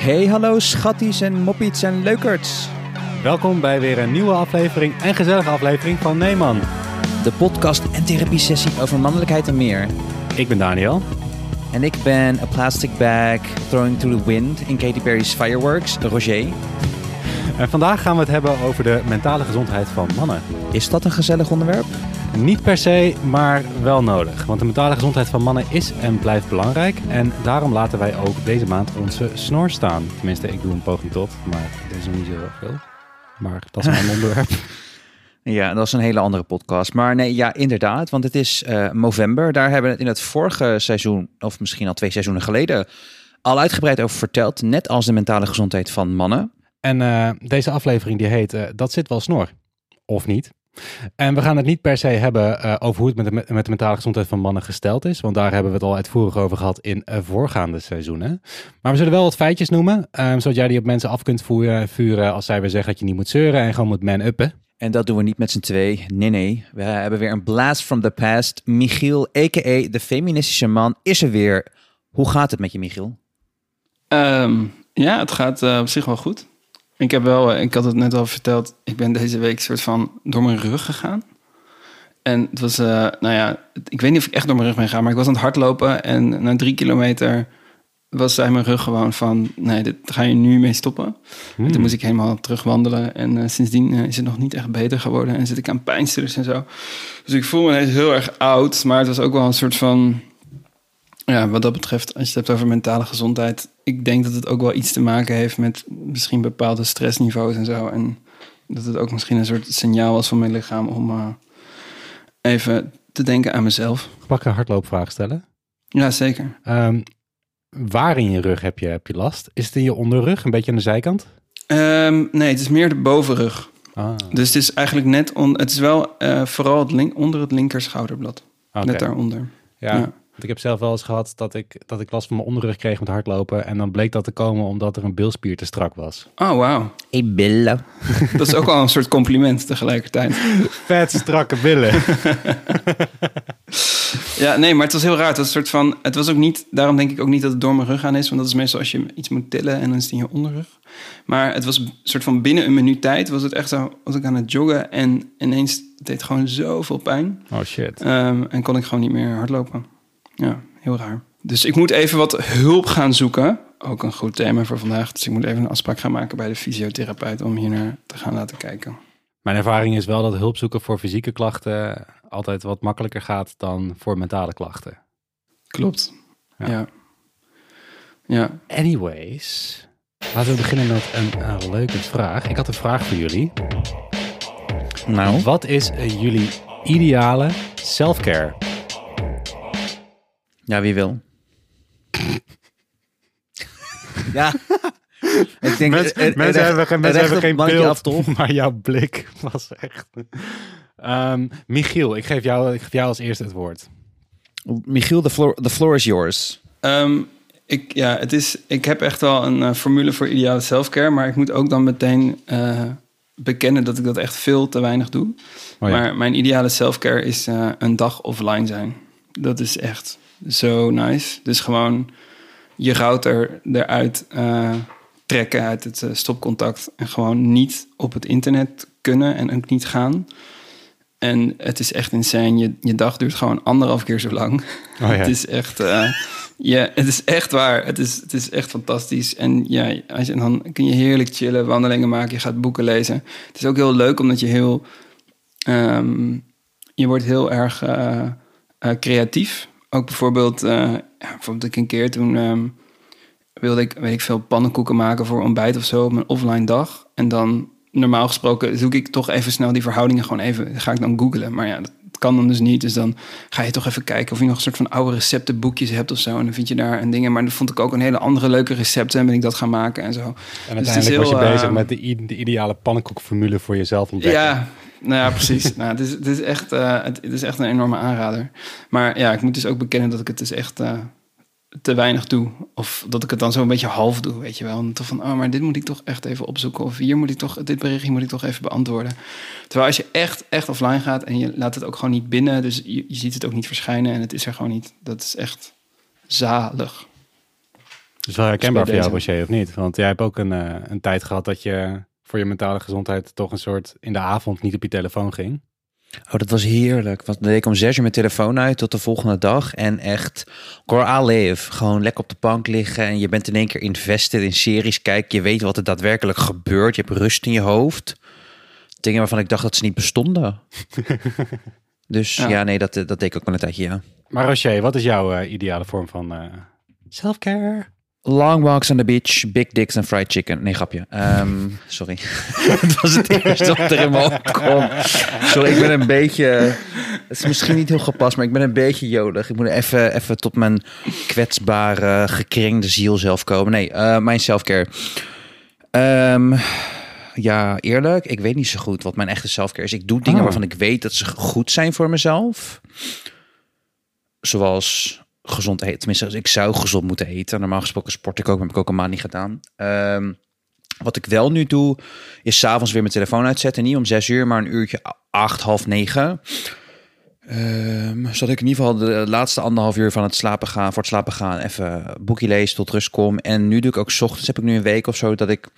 Hey hallo schatties en moppies en leukerts. Welkom bij weer een nieuwe aflevering en gezellige aflevering van Neeman. De podcast en therapie sessie over mannelijkheid en meer. Ik ben Daniel. En ik ben a plastic bag throwing to the wind in Katy Perry's Fireworks, Roger. En vandaag gaan we het hebben over de mentale gezondheid van mannen. Is dat een gezellig onderwerp? Niet per se, maar wel nodig. Want de mentale gezondheid van mannen is en blijft belangrijk. En daarom laten wij ook deze maand onze snor staan. Tenminste, ik doe een poging tot, maar dat is nog niet zo veel. Maar dat is mijn onderwerp. Ja, dat is een hele andere podcast. Maar nee, ja, inderdaad. Want het is uh, november. Daar hebben we het in het vorige seizoen, of misschien al twee seizoenen geleden, al uitgebreid over verteld. Net als de mentale gezondheid van mannen. En uh, deze aflevering die heet uh, Dat zit wel snor. Of niet? En we gaan het niet per se hebben uh, over hoe het met de, met de mentale gezondheid van mannen gesteld is. Want daar hebben we het al uitvoerig over gehad in uh, voorgaande seizoenen. Maar we zullen wel wat feitjes noemen. Um, zodat jij die op mensen af kunt voeren, vuren als zij weer zeggen dat je niet moet zeuren en gewoon moet man-uppen. En dat doen we niet met z'n twee. Nee, nee. We hebben weer een blast from the past. Michiel, a.k.a. de feministische man, is er weer. Hoe gaat het met je, Michiel? Um, ja, het gaat uh, op zich wel goed. Ik heb wel, ik had het net al verteld, ik ben deze week soort van door mijn rug gegaan. En het was, uh, nou ja, ik weet niet of ik echt door mijn rug ben gegaan, maar ik was aan het hardlopen en na drie kilometer was zij mijn rug gewoon van, nee, dit ga je nu mee stoppen. Hmm. En toen moest ik helemaal terug wandelen en uh, sindsdien uh, is het nog niet echt beter geworden en zit ik aan pijnstillers en zo. Dus ik voel me heel erg oud, maar het was ook wel een soort van, ja, wat dat betreft, als je het hebt over mentale gezondheid, ik denk dat het ook wel iets te maken heeft met misschien bepaalde stressniveaus en zo. En dat het ook misschien een soort signaal was van mijn lichaam om uh, even te denken aan mezelf. Pak een hardloopvraag stellen? Ja, zeker. Um, waar in je rug heb je, heb je last? Is het in je onderrug, een beetje aan de zijkant? Um, nee, het is meer de bovenrug. Ah. Dus het is eigenlijk net, on, het is wel uh, vooral het link, onder het linker schouderblad. Okay. Net daaronder. Ja. ja. Ik heb zelf wel eens gehad dat ik, dat ik last van mijn onderrug kreeg met hardlopen. En dan bleek dat te komen omdat er een bilspier te strak was. Oh, wauw. Hey, billen. Dat is ook wel een soort compliment tegelijkertijd. Vet strakke billen. ja, nee, maar het was heel raar. Het was, een soort van, het was ook niet, daarom denk ik ook niet dat het door mijn rug aan is. Want dat is meestal als je iets moet tillen en dan is het in je onderrug. Maar het was een soort van binnen een minuut tijd was het echt zo, was ik aan het joggen. En ineens het deed gewoon zoveel pijn. Oh shit. Um, en kon ik gewoon niet meer hardlopen. Ja, heel raar. Dus ik moet even wat hulp gaan zoeken. Ook een goed thema voor vandaag. Dus ik moet even een afspraak gaan maken bij de fysiotherapeut om hier naar te gaan laten kijken. Mijn ervaring is wel dat hulp zoeken voor fysieke klachten altijd wat makkelijker gaat dan voor mentale klachten. Klopt. Ja. Ja. ja. Anyways, laten we beginnen met een, een leuke vraag. Ik had een vraag voor jullie. Nou, wat is uh, jullie ideale self-care? Ja, wie wil? ja. Ik denk, mensen, er, mensen hebben, geen, mensen hebben geen beeld, af, toch? maar jouw blik was echt... Um, Michiel, ik geef, jou, ik geef jou als eerste het woord. Michiel, the floor, the floor is yours. Um, ik, ja, het is, ik heb echt wel een uh, formule voor ideale selfcare, maar ik moet ook dan meteen uh, bekennen dat ik dat echt veel te weinig doe. Oh, ja. Maar mijn ideale selfcare is uh, een dag offline zijn. Dat is echt zo nice. Dus gewoon je router eruit uh, trekken uit het uh, stopcontact. En gewoon niet op het internet kunnen en ook niet gaan. En het is echt insane. Je, je dag duurt gewoon anderhalf keer zo lang. Oh, ja. het is echt... Uh, ja, het is echt waar. Het is, het is echt fantastisch. En ja, als je, dan kun je heerlijk chillen, wandelingen maken, je gaat boeken lezen. Het is ook heel leuk omdat je heel... Um, je wordt heel erg uh, uh, creatief ook bijvoorbeeld, uh, ja, bijvoorbeeld ik een keer toen um, wilde ik, weet ik veel, pannenkoeken maken voor ontbijt of zo op mijn offline dag. En dan normaal gesproken zoek ik toch even snel die verhoudingen gewoon even, ga ik dan googlen. Maar ja, dat kan dan dus niet. Dus dan ga je toch even kijken of je nog een soort van oude receptenboekjes hebt of zo. En dan vind je daar een dingen. Maar dan vond ik ook een hele andere leuke recepten en ben ik dat gaan maken en zo. En uiteindelijk dus heel, was je bezig uh, met de, de ideale pannenkoekformule voor jezelf ontdekken. Ja, nou ja, precies. nou, het, is, het, is echt, uh, het, het, is echt een enorme aanrader. Maar ja, ik moet dus ook bekennen dat ik het dus echt uh, te weinig doe. Of dat ik het dan zo een beetje half doe, weet je wel. En toch van, oh, maar dit moet ik toch echt even opzoeken. Of hier moet ik toch, dit berichtje moet ik toch even beantwoorden. Terwijl als je echt, echt offline gaat en je laat het ook gewoon niet binnen. Dus je, je ziet het ook niet verschijnen en het is er gewoon niet. Dat is echt zalig. is wel herkenbaar voor jou, Rocher, of niet? Want jij hebt ook een, uh, een tijd gehad dat je voor je mentale gezondheid toch een soort in de avond niet op je telefoon ging. Oh, dat was heerlijk. Want dan deed ik om zes uur mijn telefoon uit tot de volgende dag. En echt, Cor live. Gewoon lekker op de bank liggen. En je bent in één keer invested in series. Kijk, je weet wat er daadwerkelijk gebeurt. Je hebt rust in je hoofd. Dingen waarvan ik dacht dat ze niet bestonden. dus ja. nee, dat, dat deed ik ook wel een tijdje, ja. Maar Rocher, wat is jouw uh, ideale vorm van uh, self-care? Long walks on the beach, big dicks en fried chicken. Nee, grapje. Um, sorry. Het was het eerste wat er in me opkwam. Sorry, ik ben een beetje... Het is misschien niet heel gepast, maar ik ben een beetje jodig. Ik moet even, even tot mijn kwetsbare, gekringde ziel zelf komen. Nee, uh, mijn selfcare. Um, ja, eerlijk, ik weet niet zo goed wat mijn echte selfcare is. Ik doe dingen oh. waarvan ik weet dat ze goed zijn voor mezelf. Zoals gezond eten. Tenminste, ik zou gezond moeten eten. Normaal gesproken sport ik ook, maar heb ik ook een maand niet gedaan. Um, wat ik wel nu doe, is s'avonds weer mijn telefoon uitzetten. Niet om zes uur, maar een uurtje acht, half negen. Um, zodat ik in ieder geval de laatste anderhalf uur van het slapen gaan, voor het slapen gaan, even boekje lees, tot rust kom. En nu doe ik ook s ochtends, heb ik nu een week of zo, dat ik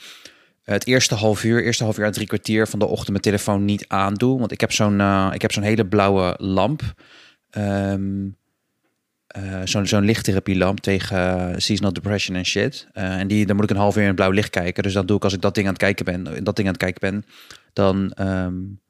het eerste half uur, eerste half uur aan drie kwartier van de ochtend mijn telefoon niet aandoe. Want ik heb zo'n uh, ik heb zo'n hele blauwe lamp. Um, uh, zo'n zo'n lichttherapielamp tegen uh, seasonal depression en shit. Uh, en die, dan moet ik een half uur in het blauw licht kijken. Dus dat doe ik als ik dat ding aan het kijken ben. Dat ding aan het kijken ben, dan um,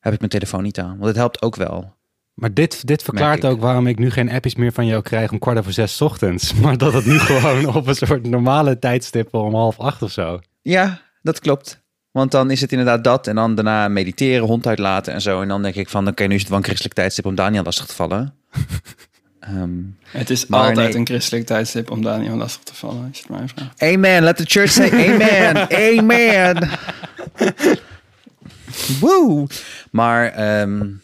heb ik mijn telefoon niet aan. Want het helpt ook wel. Maar dit, dit verklaart ook waarom ik nu geen appjes meer van jou krijg om kwart over zes ochtends. Maar dat het nu gewoon op een soort normale tijdstip om half acht of zo. Ja, dat klopt. Want dan is het inderdaad dat. En dan daarna mediteren, hond uitlaten en zo. En dan denk ik van, oké, okay, nu is het wel een christelijk tijdstip om Daniel lastig te vallen. Um, het is altijd een christelijk tijdstip om Daniel lastig te vallen, als je het mij vraagt. Amen. Let the church say amen. amen. Woe. Maar um,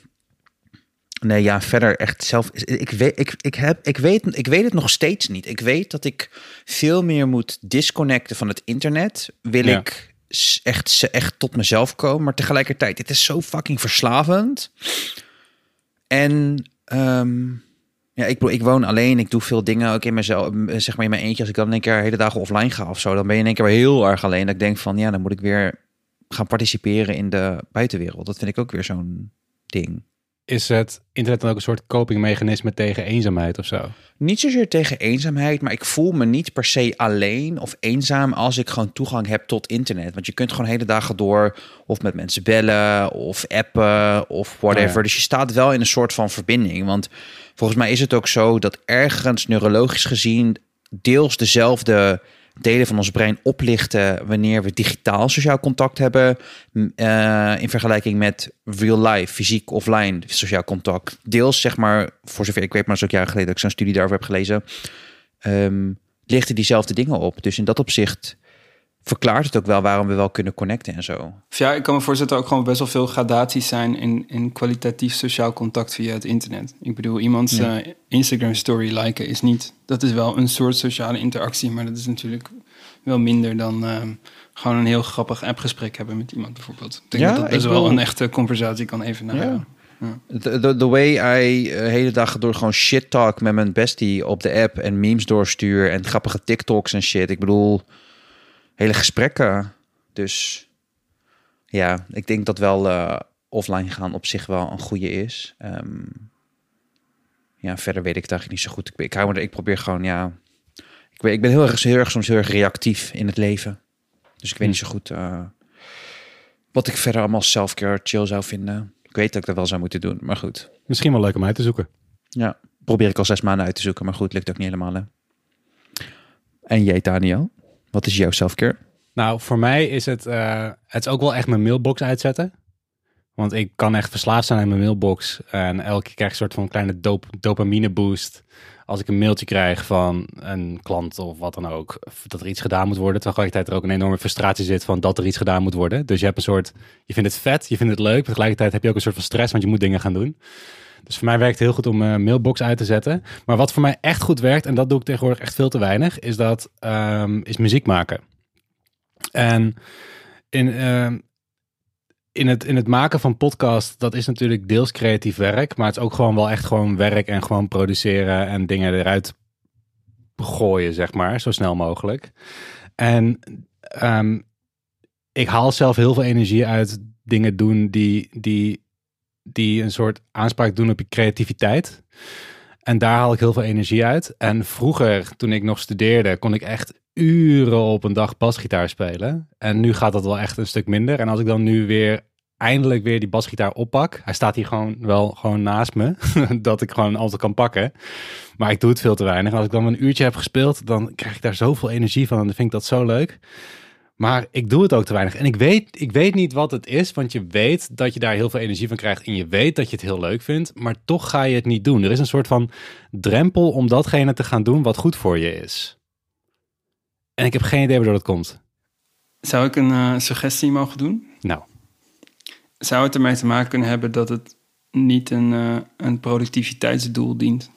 nee, ja, verder echt zelf. Ik weet, ik, ik, heb, ik, weet, ik weet het nog steeds niet. Ik weet dat ik veel meer moet disconnecten van het internet. Wil ja. ik echt, echt tot mezelf komen. Maar tegelijkertijd, het is zo fucking verslavend. En um, ja, ik, ik woon alleen. Ik doe veel dingen ook in mezelf, zeg maar in mijn eentje. Als ik dan een keer hele dagen offline ga of zo, dan ben je in één keer weer heel erg alleen. Dat ik denk van, ja, dan moet ik weer gaan participeren in de buitenwereld. Dat vind ik ook weer zo'n ding. Is het internet dan ook een soort copingmechanisme tegen eenzaamheid of zo? Niet zozeer tegen eenzaamheid, maar ik voel me niet per se alleen of eenzaam als ik gewoon toegang heb tot internet. Want je kunt gewoon hele dagen door of met mensen bellen of appen of whatever. Oh Dus je staat wel in een soort van verbinding. Want volgens mij is het ook zo dat ergens neurologisch gezien deels dezelfde delen van ons brein oplichten wanneer we digitaal sociaal contact hebben. Uh, in vergelijking met real life, fysiek offline sociaal contact. Deels, zeg maar, voor zover ik weet, maar dat is ook jaren geleden dat ik zo'n studie daarover heb gelezen. Um, lichten diezelfde dingen op. Dus in dat opzicht verklaart het ook wel waarom we wel kunnen connecten en zo. Ja, ik kan me voorstellen dat er ook gewoon best wel veel gradaties zijn in, in kwalitatief sociaal contact via het internet. Ik bedoel, iemands ja. uh, Instagram story liken is niet, dat is wel een soort sociale interactie, maar dat is natuurlijk wel minder dan uh, gewoon een heel grappig appgesprek hebben met iemand bijvoorbeeld. Ik denk ja, dat dat best wel een echte conversatie kan even naar. Ja. The, the, way I uh, hele dagen door gewoon shit talk met mijn bestie op de app en memes doorstuur en grappige TikToks en shit. Ik bedoel, hele gesprekken. Dus ja, ik denk dat wel uh, offline gaan op zich wel een goede is. Um, ja, verder weet ik het eigenlijk niet zo goed. Ik, ik, hou me er, ik probeer gewoon, ja... Ik ben, ik ben heel, erg, heel erg soms heel erg reactief in het leven. Dus ik weet niet zo goed uh, wat ik verder allemaal self-care chill zou vinden. Ik weet dat ik dat wel zou moeten doen, maar goed. Misschien wel leuk om uit te zoeken. Ja, probeer ik al zes maanden uit te zoeken, maar goed, lukt ook niet helemaal. Hè? En jij, Daniel? Wat is jouw selfcare? Nou, voor mij is het, uh, het is ook wel echt mijn mailbox uitzetten. Want ik kan echt verslaafd zijn aan mijn mailbox. En elke keer krijg ik een soort van kleine dop dopamine boost. Als ik een mailtje krijg van een klant of wat dan ook. Dat er iets gedaan moet worden. Tegelijkertijd er ook een enorme frustratie zit van dat er iets gedaan moet worden. Dus je hebt een soort, je vindt het vet, je vindt het leuk. Maar tegelijkertijd heb je ook een soort van stress, want je moet dingen gaan doen. Dus voor mij werkt het heel goed om mijn mailbox uit te zetten. Maar wat voor mij echt goed werkt, en dat doe ik tegenwoordig echt veel te weinig, is dat um, is muziek maken. En in, uh, in, het, in het maken van podcast, dat is natuurlijk deels creatief werk, maar het is ook gewoon wel echt gewoon werk en gewoon produceren en dingen eruit gooien, zeg maar, zo snel mogelijk. En ehm, ik haal zelf heel veel energie uit dingen doen die, die, die een soort aanspraak doen op je creativiteit. En daar haal ik heel veel energie uit. En vroeger, toen ik nog studeerde, kon ik echt uren op een dag basgitaar spelen. En nu gaat dat wel echt een stuk minder. En als ik dan nu weer eindelijk weer die basgitaar oppak. Hij staat hier gewoon wel gewoon naast me. dat ik gewoon altijd kan pakken. Maar ik doe het veel te weinig. Als ik dan een uurtje heb gespeeld, dan krijg ik daar zoveel energie van. En dan vind ik dat zo leuk. Maar ik doe het ook te weinig. En ik weet, ik weet niet wat het is, want je weet dat je daar heel veel energie van krijgt. En je weet dat je het heel leuk vindt, maar toch ga je het niet doen. Er is een soort van drempel om datgene te gaan doen wat goed voor je is. En ik heb geen idee waardoor dat komt. Zou ik een uh, suggestie mogen doen? Nou. Zou het ermee te maken kunnen hebben dat het niet een, uh, een productiviteitsdoel dient?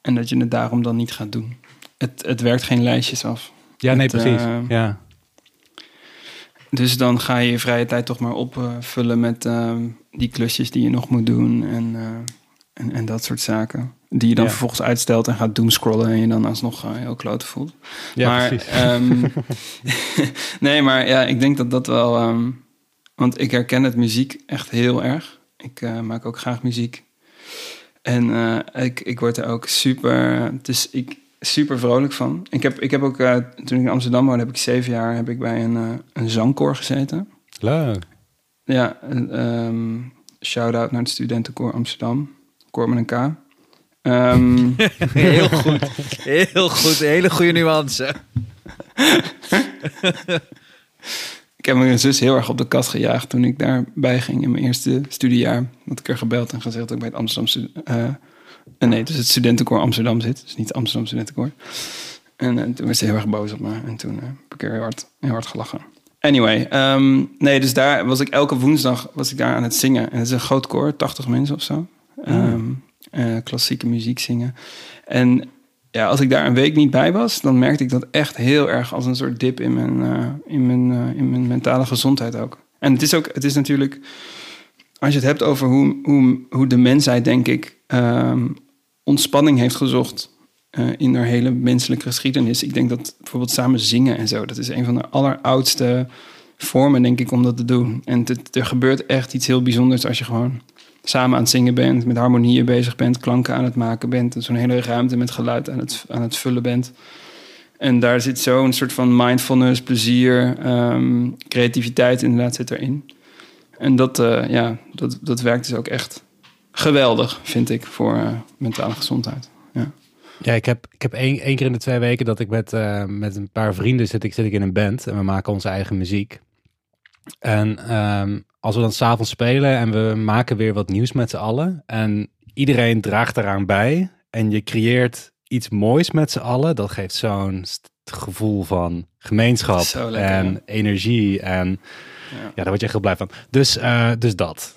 En dat je het daarom dan niet gaat doen? Het, het werkt geen lijstjes af. Ja, nee, precies. Uh, ja. Dus dan ga je je vrije tijd toch maar opvullen met uh, die klusjes die je nog moet doen en, uh, en, en, dat soort zaken. Die je dan ja. vervolgens uitstelt en gaat doomscrollen en je dan alsnog heel klote voelt. Ja, maar, precies. Um, nee, maar ja, ik denk dat dat wel... Um, want ik herken het muziek echt heel erg. Ik maak ook graag muziek. En ik, ik word er ook super... Dus ik, super vrolijk van. Ik heb, ik heb ook, uh, toen ik in Amsterdam woonde, heb ik zeven jaar heb ik bij een, uh, een zangkoor gezeten. Leuk. Ja, um, shout-out naar het studentenkoor Amsterdam. Koor met een K. Um, heel goed. Heel goed. Hele goede nuance. ik heb mijn zus heel erg op de kast gejaagd toen ik daarbij ging in mijn eerste studiejaar. Dat ik er gebeld en gezegd dat ik bij het Amsterdamse... Uh, en nee, dus het studentenkoor Amsterdam zit. Dus niet Amsterdam studentenkoor. En, en toen was ze heel erg boos op me. En toen uh, heb ik er heel hard, heel hard gelachen. Anyway, um, nee, dus daar was ik elke woensdag was ik daar aan het zingen. En het is een groot koor, 80 mensen of zo. Um, uh, klassieke muziek zingen. En ja, als ik daar een week niet bij was, dan merkte ik dat echt heel erg als een soort dip in mijn, uh, in mijn, uh, in mijn mentale gezondheid ook. En het is ook, het is natuurlijk, als je het hebt over hoe, hoe, hoe de mensheid, denk ik, um, ontspanning heeft gezocht uh, in haar hele menselijke geschiedenis. Ik denk dat bijvoorbeeld samen zingen en zo, dat is een van de alleroudste vormen, denk ik, om dat te doen. En het, er gebeurt echt iets heel bijzonders als je gewoon samen aan het zingen bent, met harmonieën bezig bent, klanken aan het maken bent, en zo'n hele ruimte met geluid aan het, aan het vullen bent. En daar zit zo'n soort van mindfulness, plezier, um, creativiteit inderdaad zit erin. En dat, uh, ja, dat, dat werkt dus ook echt geweldig, vind ik, voor uh, mentale gezondheid. Ja, ja ik heb, ik heb één, één keer in de twee weken dat ik met, uh, met een paar vrienden zit ik, zit ik in een band en we maken onze eigen muziek. En um, als we dan s'avonds spelen en we maken weer wat nieuws met z'n allen en iedereen draagt eraan bij en je creëert iets moois met z'n allen, dat geeft zo'n gevoel van gemeenschap lekker, en ja. energie en ja. ja, daar word je echt heel blij van. Dus, uh, dus dat.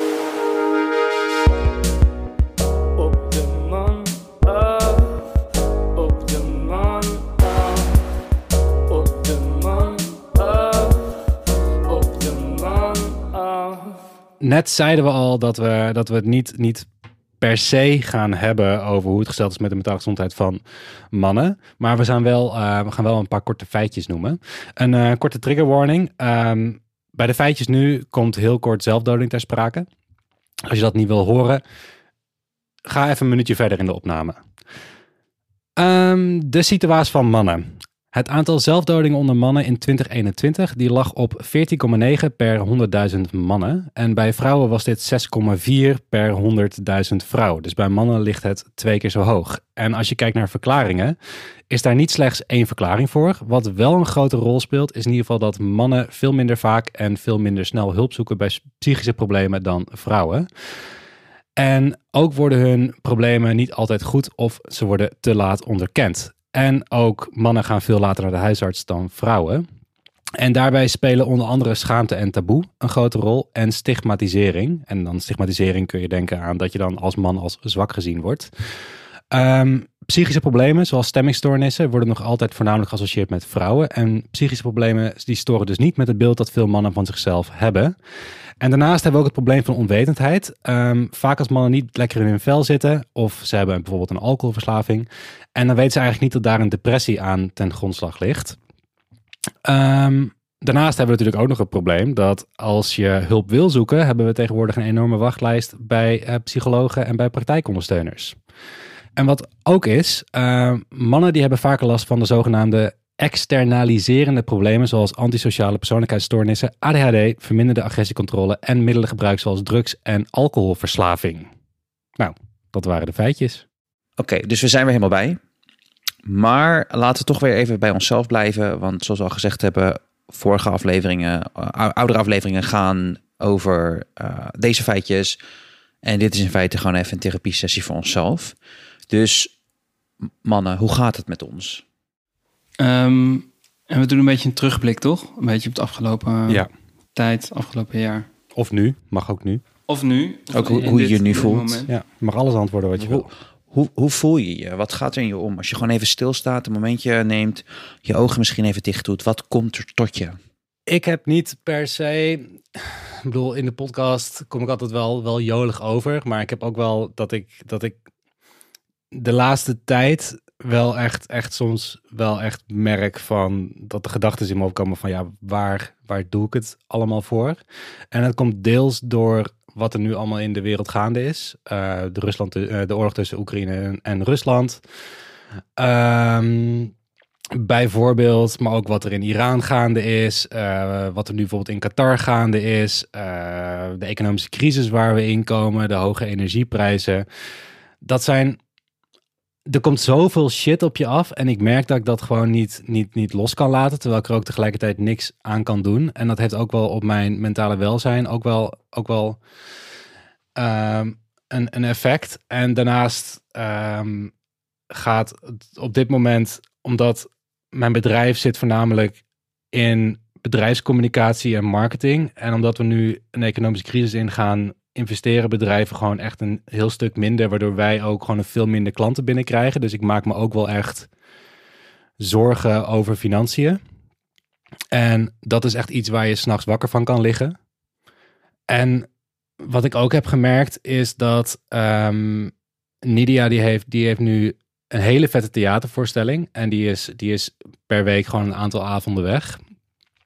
Net zeiden we al dat we, dat we het niet, niet per se gaan hebben over hoe het gesteld is met de mentale gezondheid van mannen. Maar we, zijn wel, uh, we gaan wel een paar korte feitjes noemen. Een uh, korte trigger warning. Um, bij de feitjes nu komt heel kort zelfdoding ter sprake. Als je dat niet wil horen, ga even een minuutje verder in de opname. Um, de situatie van mannen. Het aantal zelfdodingen onder mannen in 2021 die lag op 14,9 per 100.000 mannen. En bij vrouwen was dit 6,4 per 100.000 vrouwen. Dus bij mannen ligt het twee keer zo hoog. En als je kijkt naar verklaringen, is daar niet slechts één verklaring voor. Wat wel een grote rol speelt, is in ieder geval dat mannen veel minder vaak en veel minder snel hulp zoeken bij psychische problemen dan vrouwen. En ook worden hun problemen niet altijd goed of ze worden te laat onderkend. En ook mannen gaan veel later naar de huisarts dan vrouwen. En daarbij spelen onder andere schaamte en taboe een grote rol en stigmatisering. En dan stigmatisering kun je denken aan dat je dan als man als zwak gezien wordt. Um, psychische problemen, zoals stemmingstoornissen, worden nog altijd voornamelijk geassocieerd met vrouwen. En psychische problemen die storen dus niet met het beeld dat veel mannen van zichzelf hebben. En daarnaast hebben we ook het probleem van onwetendheid. Um, vaak als mannen niet lekker in hun vel zitten, of ze hebben bijvoorbeeld een alcoholverslaving. En dan weten ze eigenlijk niet dat daar een depressie aan ten grondslag ligt. Um, Daarnaast hebben we natuurlijk ook nog het probleem dat als je hulp wil zoeken, hebben we tegenwoordig een enorme wachtlijst bij uh, psychologen en bij praktijkondersteuners. En wat ook is, uh, mannen die hebben vaker last van de zogenaamde externaliserende problemen zoals antisociale persoonlijkheidsstoornissen, ADHD, verminderde agressiecontrole en middelengebruik zoals drugs- en alcoholverslaving. Nou, dat waren de feitjes. Oké, dus we zijn weer helemaal bij. Maar laten we toch weer even bij onszelf blijven. Want zoals we al gezegd hebben, vorige afleveringen, uh, oudere afleveringen gaan over uh, deze feitjes. En dit is in feite gewoon even een therapie sessie voor onszelf. Dus mannen, hoe gaat het met ons? Um, en we doen een beetje een terugblik, toch? Een beetje op het afgelopen ja. tijd, afgelopen jaar. Of nu, mag ook nu. Of nu. Ook hoe, hoe je je nu voelt. Ja, je mag alles antwoorden wat je hoe, wil. Hoe, hoe voel je je? Wat gaat er in je om? Als je gewoon even stilstaat, een momentje neemt, je ogen misschien even dicht doet, wat komt er tot je? Ik heb niet per se. Ik bedoel, in de podcast kom ik altijd wel, wel jolig over. Maar ik heb ook wel dat ik, dat ik de laatste tijd wel echt, echt soms wel echt merk van dat de gedachten in me opkomen van ja, waar, waar doe ik het allemaal voor? En dat komt deels door wat er nu allemaal in de wereld gaande is. Uh, de, Rusland, uh, de oorlog tussen Oekraïne en, Rusland. Um, Bijvoorbeeld, maar ook wat er in Iran gaande is, uh, wat er nu bijvoorbeeld in Qatar gaande is, de economische crisis waar we in komen, de hoge energieprijzen. Dat zijn, er komt zoveel shit op je af en ik merk dat ik dat gewoon niet, niet, niet los kan laten, terwijl ik er ook tegelijkertijd niks aan kan doen. En dat heeft ook wel op mijn mentale welzijn ook wel, ook wel um, een, een effect. En daarnaast um, gaat op dit moment omdat mijn bedrijf zit voornamelijk in bedrijfscommunicatie en marketing. En omdat we nu een economische crisis ingaan, investeren bedrijven gewoon echt een heel stuk minder, waardoor wij ook gewoon een veel minder klanten binnenkrijgen. Dus ik maak me ook wel echt zorgen over financiën. En dat is echt iets waar je s'nachts wakker van kan liggen. En wat ik ook heb gemerkt is dat um, Nidia die heeft, die heeft nu een hele vette theatervoorstelling. En die is, die is per week gewoon een aantal avonden weg.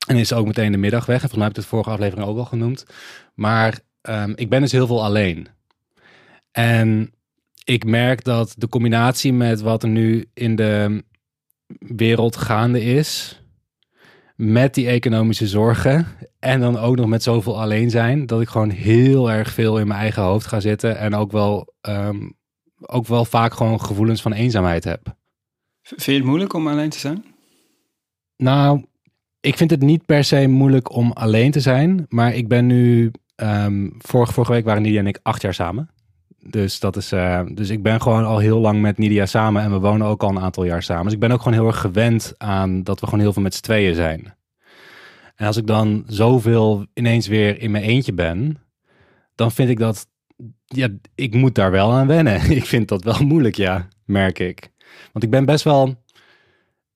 En is ook meteen de middag weg. En volgens mij heb het vorige aflevering ook al genoemd. Maar um, ik ben dus heel veel alleen. En ik merk dat de combinatie met wat er nu in de wereld gaande is, met die economische zorgen en dan ook nog met zoveel alleen zijn, dat ik gewoon heel erg veel in mijn eigen hoofd ga zitten en ook wel um, ook wel vaak gewoon gevoelens van eenzaamheid heb. Vind je het moeilijk om alleen te zijn? Nou, ik vind het niet per se moeilijk om alleen te zijn. Maar ik ben nu, um, vorige, vorige week waren Nidia en ik acht jaar samen. Dus, dat is, uh, dus ik ben gewoon al heel lang met Nidia samen en we wonen ook al een aantal jaar samen. Dus ik ben ook gewoon heel erg gewend aan dat we gewoon heel veel met z'n tweeën zijn. En als ik dan zoveel ineens weer in mijn eentje ben, dan vind ik dat ja, ik moet daar wel aan wennen. ik vind dat wel moeilijk, ja, merk ik. Want ik ben best wel.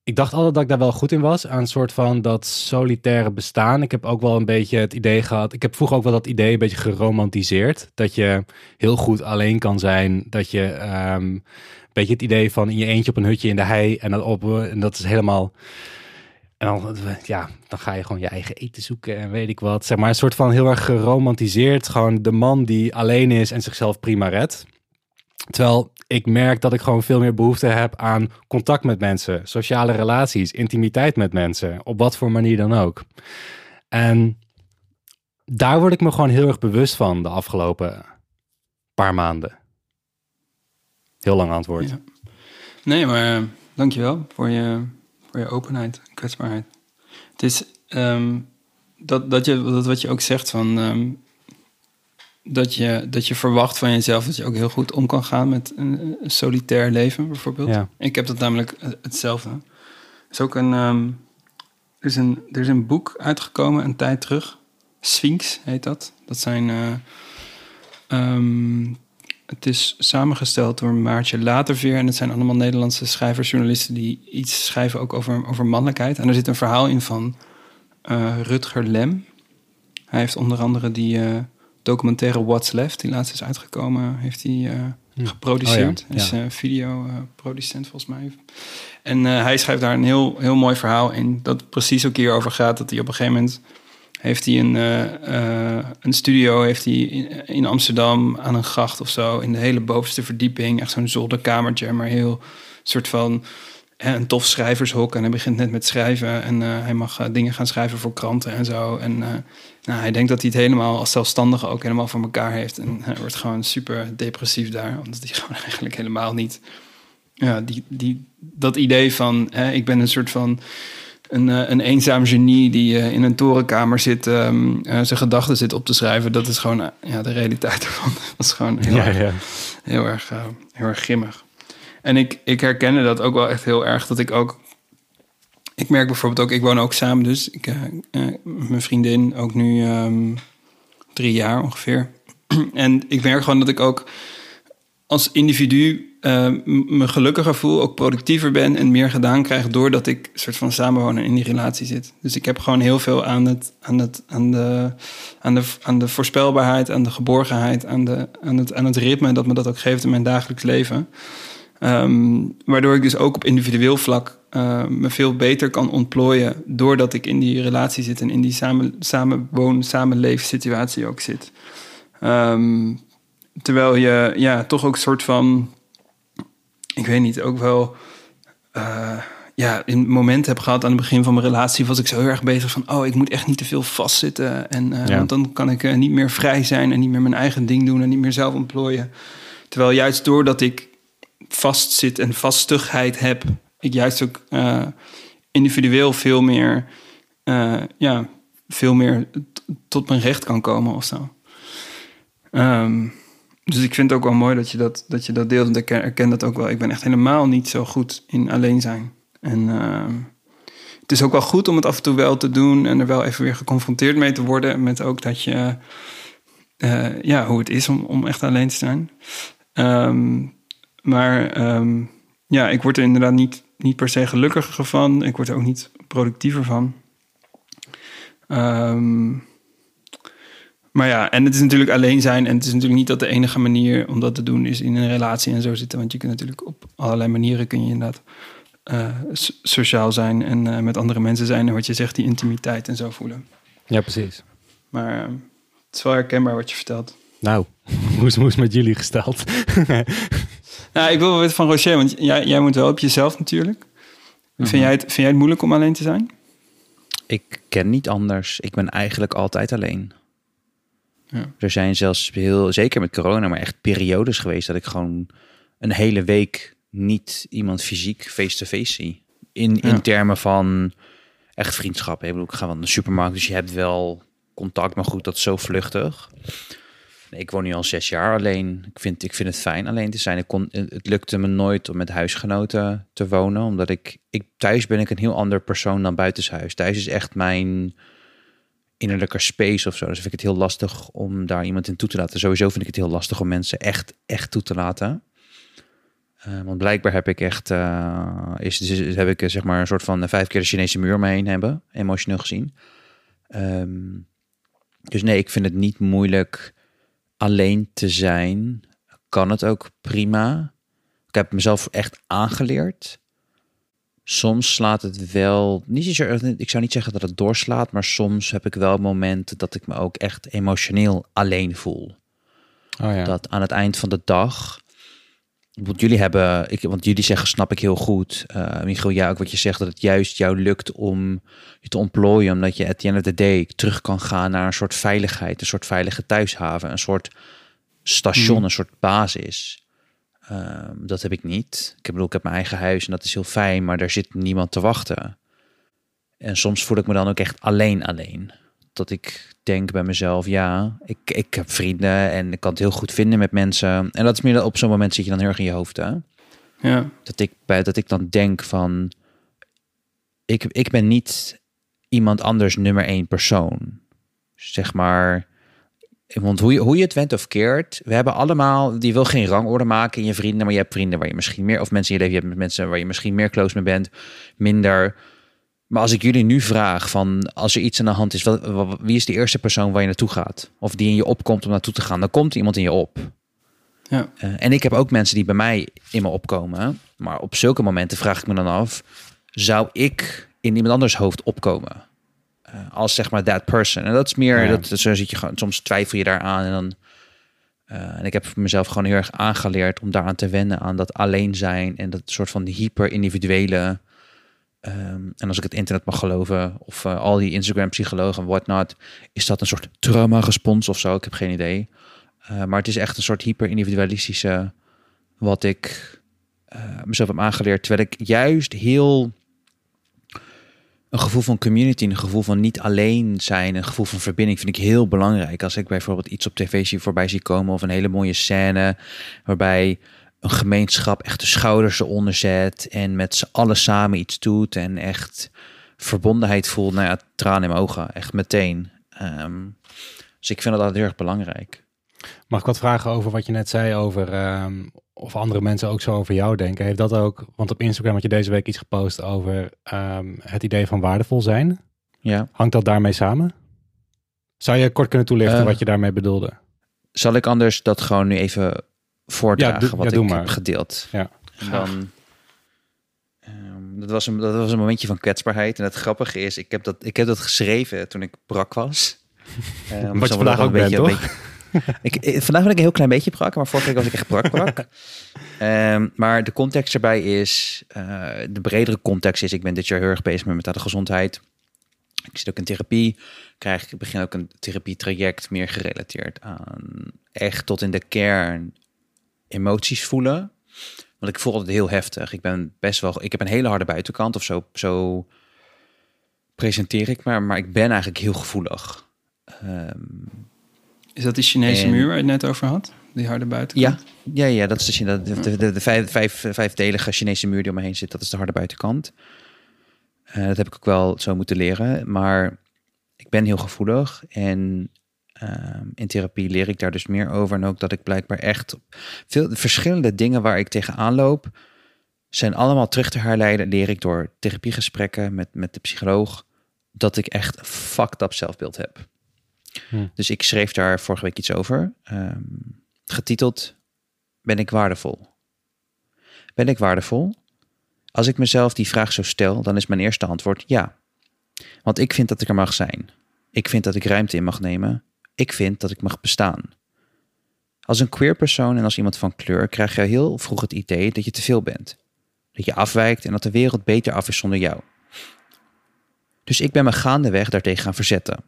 Ik dacht altijd dat ik daar wel goed in was, aan een soort van dat solitaire bestaan. Ik heb ook wel een beetje het idee gehad. Ik heb vroeger ook wel dat idee een beetje geromantiseerd. Dat je heel goed alleen kan zijn. Dat je um, een beetje het idee van in je eentje op een hutje in de hei. En dat, op, en dat is helemaal en dan, ja, dan ga je gewoon je eigen eten zoeken en weet ik wat. Zeg maar een soort van heel erg geromantiseerd. Gewoon de man die alleen is en zichzelf prima redt. Terwijl ik merk dat ik gewoon veel meer behoefte heb aan contact met mensen, sociale relaties, intimiteit met mensen, op wat voor manier dan ook. En daar word ik me gewoon heel erg bewust van de afgelopen paar maanden. Heel lang antwoord. Nee, maar uh, dankjewel voor je voor je openheid en kwetsbaarheid. Het is um, dat, dat, je, dat wat je ook zegt van um, dat, je, dat je verwacht van jezelf dat je ook heel goed om kan gaan met een, een solitair leven, bijvoorbeeld. Ja. Ik heb dat namelijk hetzelfde. Er is ook een, um, er is een, er is een boek uitgekomen een tijd terug. Sphinx heet dat. Dat zijn uh, het is samengesteld door Maartje Laterveer. En het zijn allemaal Nederlandse schrijvers, journalisten die iets schrijven ook over, over mannelijkheid. En er zit een verhaal in van uh, Rutger Lem. Hij heeft onder andere die uh, documentaire What's Left, die laatst is uitgekomen, heeft hij uh, geproduceerd. Oh, ja. Is videoproducent volgens mij. En hij schrijft daar een heel, heel mooi verhaal in, dat precies ook hierover gaat. Dat hij op een gegeven moment heeft hij een, uh, een studio heeft hij in, in, Amsterdam aan een gracht of zo. In de hele bovenste verdieping. Echt zo'n zolderkamertje, maar heel soort van een tof schrijvershok. En hij begint net met schrijven. En uh, hij mag dingen gaan schrijven voor kranten en zo. En nou, hij denkt dat hij het helemaal als zelfstandige ook helemaal voor elkaar heeft. En hij wordt gewoon super depressief daar. Omdat hij gewoon eigenlijk helemaal niet... Ja, die, die, dat idee van hè, ik ben een soort van een, eh, een eenzaam genie die uh, in een torenkamer zit, um, uh, zijn gedachten zit op te schrijven. Dat is gewoon ja, de realiteit ervan. Dat is gewoon heel, ja, erg, ja. heel, erg, heel erg grimmig. En ik, ik herkende dat ook wel echt heel erg. Dat ik ook. Ik merk bijvoorbeeld ook, ik woon ook samen, dus ik, mijn vriendin ook nu um, drie jaar ongeveer. en ik merk gewoon dat ik ook als individu uh, me gelukkiger voel, ook productiever ben en meer gedaan krijg doordat ik soort van samenwonen in die relatie zit. Dus ik heb gewoon heel veel aan, het, aan, het, aan, de, aan, de, aan de voorspelbaarheid, aan de geborgenheid, aan, de, aan, het, aan het ritme dat me dat ook geeft in mijn dagelijks leven. Ehm, waardoor ik dus ook op individueel vlak uh, me veel beter kan ontplooien doordat ik in die relatie zit en in die samen, samenwoon, samenleefsituatie ook zit. Um, terwijl je ja, toch ook een soort van ik weet niet, ook wel uh, ja, in moment heb gehad aan het begin van mijn relatie, was ik zo heel erg bezig van, oh, ik moet echt niet te veel vastzitten. En uh, want dan kan ik niet meer vrij zijn en niet meer mijn eigen ding doen en niet meer zelf ontplooien. Terwijl juist doordat ik vastzit en vastigheid heb, ik juist ook individueel veel meer, ja, veel meer tot mijn recht kan komen of zo. Um, dus ik vind het ook wel mooi dat je dat, dat, je dat deelt. Want ik herken dat ook wel. Ik ben echt helemaal niet zo goed in alleen zijn. En uh, het is ook wel goed om het af en toe wel te doen. En er wel even weer geconfronteerd mee te worden. Met ook dat je... Uh, ja, hoe het is om, om echt alleen te zijn. Um, maar ja, ik word er inderdaad niet, niet per se gelukkiger van. Ik word er ook niet productiever van. Um, maar ja, en het is natuurlijk alleen zijn. En het is natuurlijk niet dat de enige manier om dat te doen is in een relatie en zo zitten. Want je kunt natuurlijk op allerlei manieren kun je inderdaad uh, sociaal zijn en uh, met andere mensen zijn. En wat je zegt, die intimiteit en zo voelen. Ja, precies. Maar uh, het is wel herkenbaar wat je vertelt. Nou, hoe is, hoe is met jullie gesteld? nou, ik wil wel weten van Rocher, want jij, jij moet wel op jezelf natuurlijk. vind, mhm. jij het, vind jij het moeilijk om alleen te zijn? Ik ken niet anders. Ik ben eigenlijk altijd alleen. Ja. Er zijn zelfs heel, zeker met corona, maar echt periodes geweest dat ik gewoon een hele week niet iemand fysiek face-to-face zie. In, in termen van echt vriendschap. Ik bedoel, ik ga wel naar de supermarkt, dus je hebt wel contact, maar goed, dat is zo vluchtig. Ik woon nu al zes jaar alleen. Ik vind, ik vind het fijn alleen te zijn. Ik kon, het lukte me nooit om met huisgenoten te wonen, omdat ik, ik thuis ben ik een heel ander persoon dan buitenshuis. Thuis is echt mijn innerlijke space of zo. Dus vind ik het heel lastig om daar iemand in toe te laten. Sowieso vind ik het heel lastig om mensen echt, echt toe te laten. Uh, want blijkbaar heb ik echt, uh, is, heb ik zeg maar een soort van vijf keer de Chinese muur mee heen hebben, emotioneel gezien. Um, dus nee, ik vind het niet moeilijk alleen te zijn. Kan het ook prima. Ik heb mezelf echt aangeleerd soms slaat het wel, niet ik zou niet zeggen dat het doorslaat, maar soms heb ik wel momenten dat ik me ook echt emotioneel alleen voel. Oh ja. Dat aan het eind van de dag, want jullie hebben, ik, want jullie zeggen, snap ik heel goed, uh, Michiel, ja, ook wat je zegt, dat het juist jou lukt om je te ontplooien, omdat je at the end of the day terug kan gaan naar een soort veiligheid, een soort veilige thuishaven, een soort station, mm. een soort basis. Ehm, dat heb ik niet. Ik bedoel, ik heb mijn eigen huis en dat is heel fijn, maar daar zit niemand te wachten. En soms voel ik me dan ook echt alleen alleen. Dat ik denk bij mezelf, ja, ik, ik heb vrienden en ik kan het heel goed vinden met mensen. En dat is meer op zo'n moment zit je dan heel erg in je hoofd, hè? Ja. Dat ik, bij, dat ik dan denk van, ik, ik ben niet iemand anders nummer één persoon. Zeg maar, want hoe je, hoe je het went of keert, we hebben allemaal, die wil geen rangorde maken in je vrienden, maar je hebt vrienden waar je misschien meer, of mensen in je leven, je hebt mensen waar je misschien meer close mee bent, minder. Maar als ik jullie nu vraag van, als er iets aan de hand is, wat, wie is de eerste persoon waar je naartoe gaat? Of die in je opkomt om naartoe te gaan? Dan komt iemand in je op. Ja. Uh, en ik heb ook mensen die bij mij in me opkomen. Maar op zulke momenten vraag ik me dan af, zou ik in iemand anders hoofd opkomen? Uh, als zeg maar that person. En dat is meer, ja. dat, zo zit je gewoon, soms twijfel je daaraan en dan... Uh, en ik heb mezelf gewoon heel erg aangeleerd om daaraan te wennen, aan dat alleen zijn en dat soort van hyper-individuele. Um, en als ik het internet mag geloven, of uh, al die Instagram-psychologen en whatnot, is dat een soort trauma-respons of zo? Ik heb geen idee. Uh, maar het is echt een soort hyper-individualistische, wat ik mezelf heb aangeleerd, terwijl ik juist heel een gevoel van community, een gevoel van niet alleen zijn, een gevoel van verbinding vind ik heel belangrijk. Als ik bijvoorbeeld iets op tv zie voorbij zie komen of een hele mooie scène waarbij een gemeenschap echt de schouders eronder zet en met z'n allen samen iets doet en echt verbondenheid voelt. Nou ja, tranen in mijn ogen, echt meteen. Um, dus ik vind dat altijd heel erg belangrijk. Mag ik wat vragen over wat je net zei over um, of andere mensen ook zo over jou denken? Heeft dat ook, want op Instagram had je deze week iets gepost over um, het idee van waardevol zijn. Ja. Hangt dat daarmee samen? Zou je kort kunnen toelichten uh, wat je daarmee bedoelde? Zal ik anders dat gewoon nu even voordragen ja, wat ja, ik maar. heb gedeeld? Ja. En dan, um, dat, was een, dat was een momentje van kwetsbaarheid. En het grappige is, ik heb dat, ik heb dat geschreven toen ik brak was. Um, wat je vandaag ook een beetje, bent, toch? ik, ik, vandaag ben ik een heel klein beetje brak, maar vorige week was ik echt brak brak. um, maar de context erbij is, uh, de bredere context is, ik ben dit jaar heel erg bezig met mentale gezondheid. Ik zit ook in therapie, krijg, ik begin ook een therapietraject meer gerelateerd aan echt tot in de kern emoties voelen. Want ik voel het heel heftig. Ik ben best wel, ik heb een hele harde buitenkant of zo, zo presenteer ik me, maar ik ben eigenlijk heel gevoelig. Um, is dat die Chinese en... muur waar je het net over had? Die harde buitenkant? Ja, ja, ja dat is de, de, de, de, de vijf, vijf, vijfdelige Chinese muur die om me heen zit. Dat is de harde buitenkant. Uh, dat heb ik ook wel zo moeten leren. Maar ik ben heel gevoelig. En uh, in therapie leer ik daar dus meer over. En ook dat ik blijkbaar echt... Veel verschillende dingen waar ik tegenaan loop... zijn allemaal terug te herleiden, leer ik door therapiegesprekken met, met de psycholoog... dat ik echt een fucked up zelfbeeld heb. Hm. Dus ik schreef daar vorige week iets over. Um, getiteld Ben ik waardevol? Ben ik waardevol? Als ik mezelf die vraag zo stel, dan is mijn eerste antwoord ja. Want ik vind dat ik er mag zijn. Ik vind dat ik ruimte in mag nemen. Ik vind dat ik mag bestaan. Als een queer persoon en als iemand van kleur krijg je heel vroeg het idee dat je te veel bent. Dat je afwijkt en dat de wereld beter af is zonder jou. Dus ik ben me gaandeweg daartegen gaan verzetten.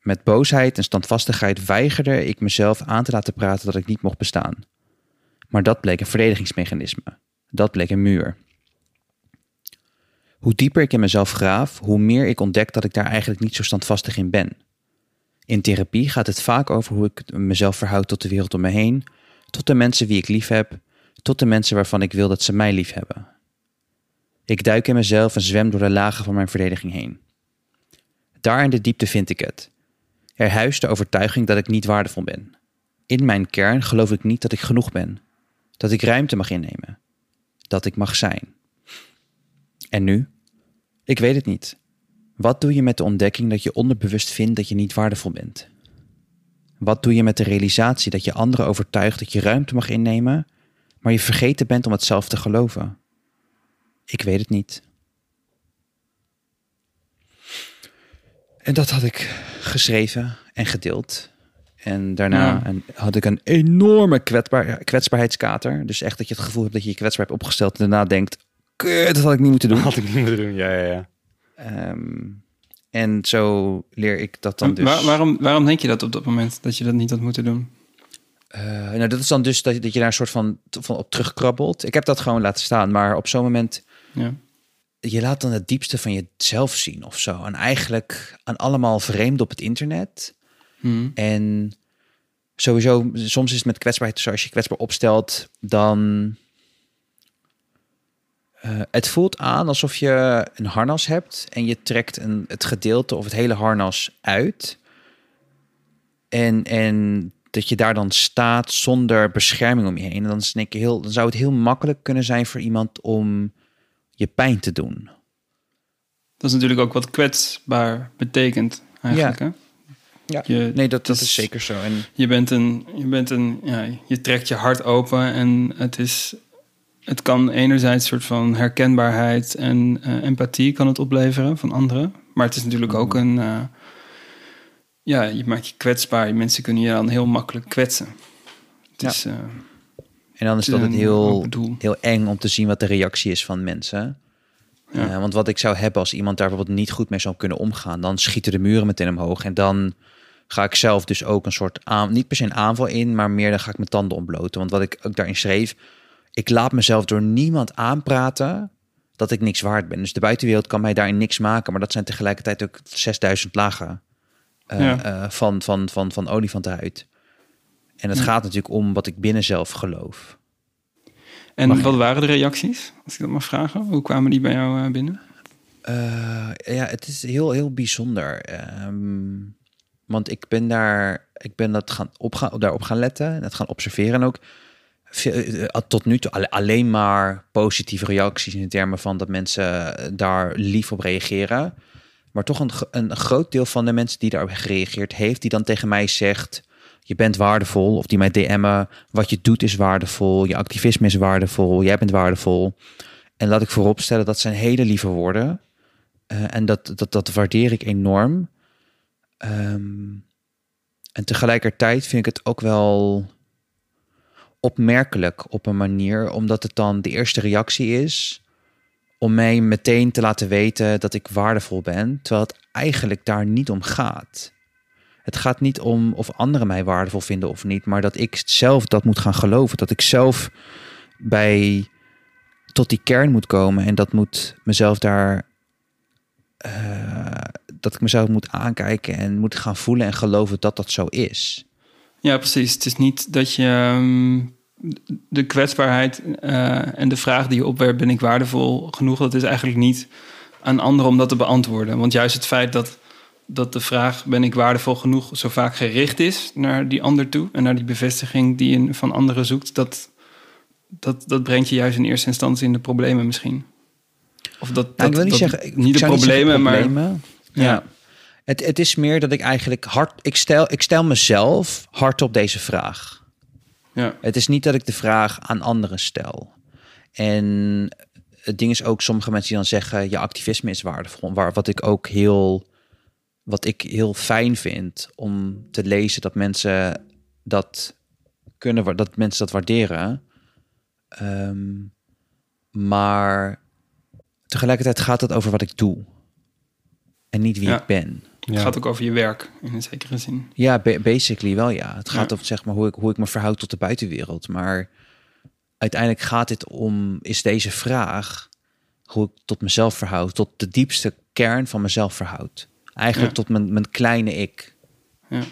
Met boosheid en standvastigheid weigerde ik mezelf aan te laten praten dat ik niet mocht bestaan. Maar dat bleek een verdedigingsmechanisme. Dat bleek een muur. Hoe dieper ik in mezelf graaf, hoe meer ik ontdek dat ik daar eigenlijk niet zo standvastig in ben. In therapie gaat het vaak over hoe ik mezelf verhoud tot de wereld om me heen, tot de mensen wie ik lief heb, tot de mensen waarvan ik wil dat ze mij lief hebben. Ik duik in mezelf en zwem door de lagen van mijn verdediging heen. Daar in de diepte vind ik het. Er huist de overtuiging dat ik niet waardevol ben. In mijn kern geloof ik niet dat ik genoeg ben, dat ik ruimte mag innemen, dat ik mag zijn. En nu? Ik weet het niet. Wat doe je met de ontdekking dat je onderbewust vindt dat je niet waardevol bent? Wat doe je met de realisatie dat je anderen overtuigt dat je ruimte mag innemen, maar je vergeten bent om het zelf te geloven? Ik weet het niet. En dat had ik geschreven en gedeeld. En daarna Ja. had ik een enorme kwetsbaar, kwetsbaarheidskater. Dus echt dat je het gevoel hebt dat je je kwetsbaar hebt opgesteld. En daarna denkt, kut, dat had ik niet moeten doen. Had ik niet moeten doen, ja, ja, ja. Ehm, en zo leer ik dat dan dus. Waar- waarom, waarom denk je dat op dat moment, dat je dat niet had moeten doen? Eh, nou, dat is dan dus dat, dat je daar een soort van, van op terugkrabbelt. Ik heb dat gewoon laten staan, maar op zo'n moment Ja. je laat dan het diepste van jezelf zien of zo. En eigenlijk aan allemaal vreemd op het internet. Hm. En sowieso, soms is het met kwetsbaarheid, zoals je je kwetsbaar opstelt, dan. Eh, het voelt aan alsof je een harnas hebt en je trekt een, het gedeelte of het hele harnas uit. En, en dat je daar dan staat zonder bescherming om je heen. En dan, is denk ik heel, dan zou het heel makkelijk kunnen zijn voor iemand om je pijn te doen. Dat is natuurlijk ook wat kwetsbaar betekent eigenlijk. Ja. Hè? Ja, Je- nee, dat, dat het is zeker zo. En Je bent een, je bent een, ja, je trekt je hart open en het is, het kan enerzijds een soort van herkenbaarheid en eh, empathie kan het opleveren van anderen, maar het is natuurlijk ook een, eh, ja, je maakt je kwetsbaar. Mensen kunnen je dan heel makkelijk kwetsen. Het Ja. is, eh, En dan is Het dat het heel, heel eng om te zien wat de reactie is van mensen. Ja. Want wat ik zou hebben als iemand daar bijvoorbeeld niet goed mee zou kunnen omgaan, dan schieten de muren meteen omhoog. En dan ga ik zelf dus ook een soort aan, niet per se een aanval in, maar meer dan ga ik mijn tanden ontbloten. Want wat ik ook daarin schreef, ik laat mezelf door niemand aanpraten dat ik niks waard ben. Dus de buitenwereld kan mij daarin niks maken, maar dat zijn tegelijkertijd ook 6000 lagen eh, Ja. eh, van, van, van, van olifantenhuid. En het Ja. gaat natuurlijk om wat ik binnen zelf geloof. en Mag je- wat waren de reacties, als ik dat mag vragen? Hoe kwamen die bij jou eh, binnen? Ja, het is heel, heel bijzonder. Ehm, want ik ben daar, ik ben dat gaan op gaan, daarop gaan letten en het gaan observeren. En ook tot nu toe alle- alleen maar positieve reacties in termen van dat mensen daar lief op reageren. Maar toch een, een groot deel van de mensen die daarop gereageerd heeft, die dan tegen mij zegt: Je bent waardevol. Of die mij DM'en: Wat je doet is waardevol. Je activisme is waardevol. Jij bent waardevol. En laat ik vooropstellen, dat zijn hele lieve woorden. Eh, en dat, dat, dat waardeer ik enorm. Ehm, en tegelijkertijd vind ik het ook wel opmerkelijk op een manier, omdat het dan de eerste reactie is om mij meteen te laten weten dat ik waardevol ben, terwijl het eigenlijk daar niet om gaat. Het gaat niet om of anderen mij waardevol vinden of niet, maar dat ik zelf dat moet gaan geloven, dat ik zelf bij tot die kern moet komen en dat moet mezelf daar eh, dat ik mezelf moet aankijken en moet gaan voelen en geloven dat dat zo is. Ja, precies. Het is niet dat je ehm, de kwetsbaarheid eh, en de vraag die je opwerpt, ben ik waardevol genoeg? Dat is eigenlijk niet aan anderen om dat te beantwoorden. Want juist het feit dat, dat de vraag, ben ik waardevol genoeg, zo vaak gericht is naar die ander toe en naar die bevestiging die je van anderen zoekt, dat, dat, dat brengt je juist in eerste instantie in de problemen misschien. Of dat, dat Nou, ik wil niet dat- zeggen, ik niet de niet problemen, maar problemen. Ja. Ja. Het, het is meer dat ik eigenlijk hard, ik stel, ik stel mezelf hard op deze vraag. ja, Het is niet dat ik de vraag aan anderen stel. En het ding is ook, sommige mensen die dan zeggen, je activisme is waardevol. Waar, wat ik ook heel, wat ik heel fijn vind om te lezen dat mensen dat kunnen, dat mensen dat waarderen. Ehm, maar tegelijkertijd gaat het over wat ik doe. En niet wie Ja. ik ben. Het gaat ook over je werk in een zekere zin. Ja, ba- basically wel ja. Het gaat Ja. over zeg maar, hoe, ik, hoe ik me verhoud tot de buitenwereld. Maar uiteindelijk gaat dit om, is deze vraag hoe ik tot mezelf verhoud, tot de diepste kern van mezelf verhoud. Eigenlijk Ja. tot mijn, mijn kleine ik. Ja.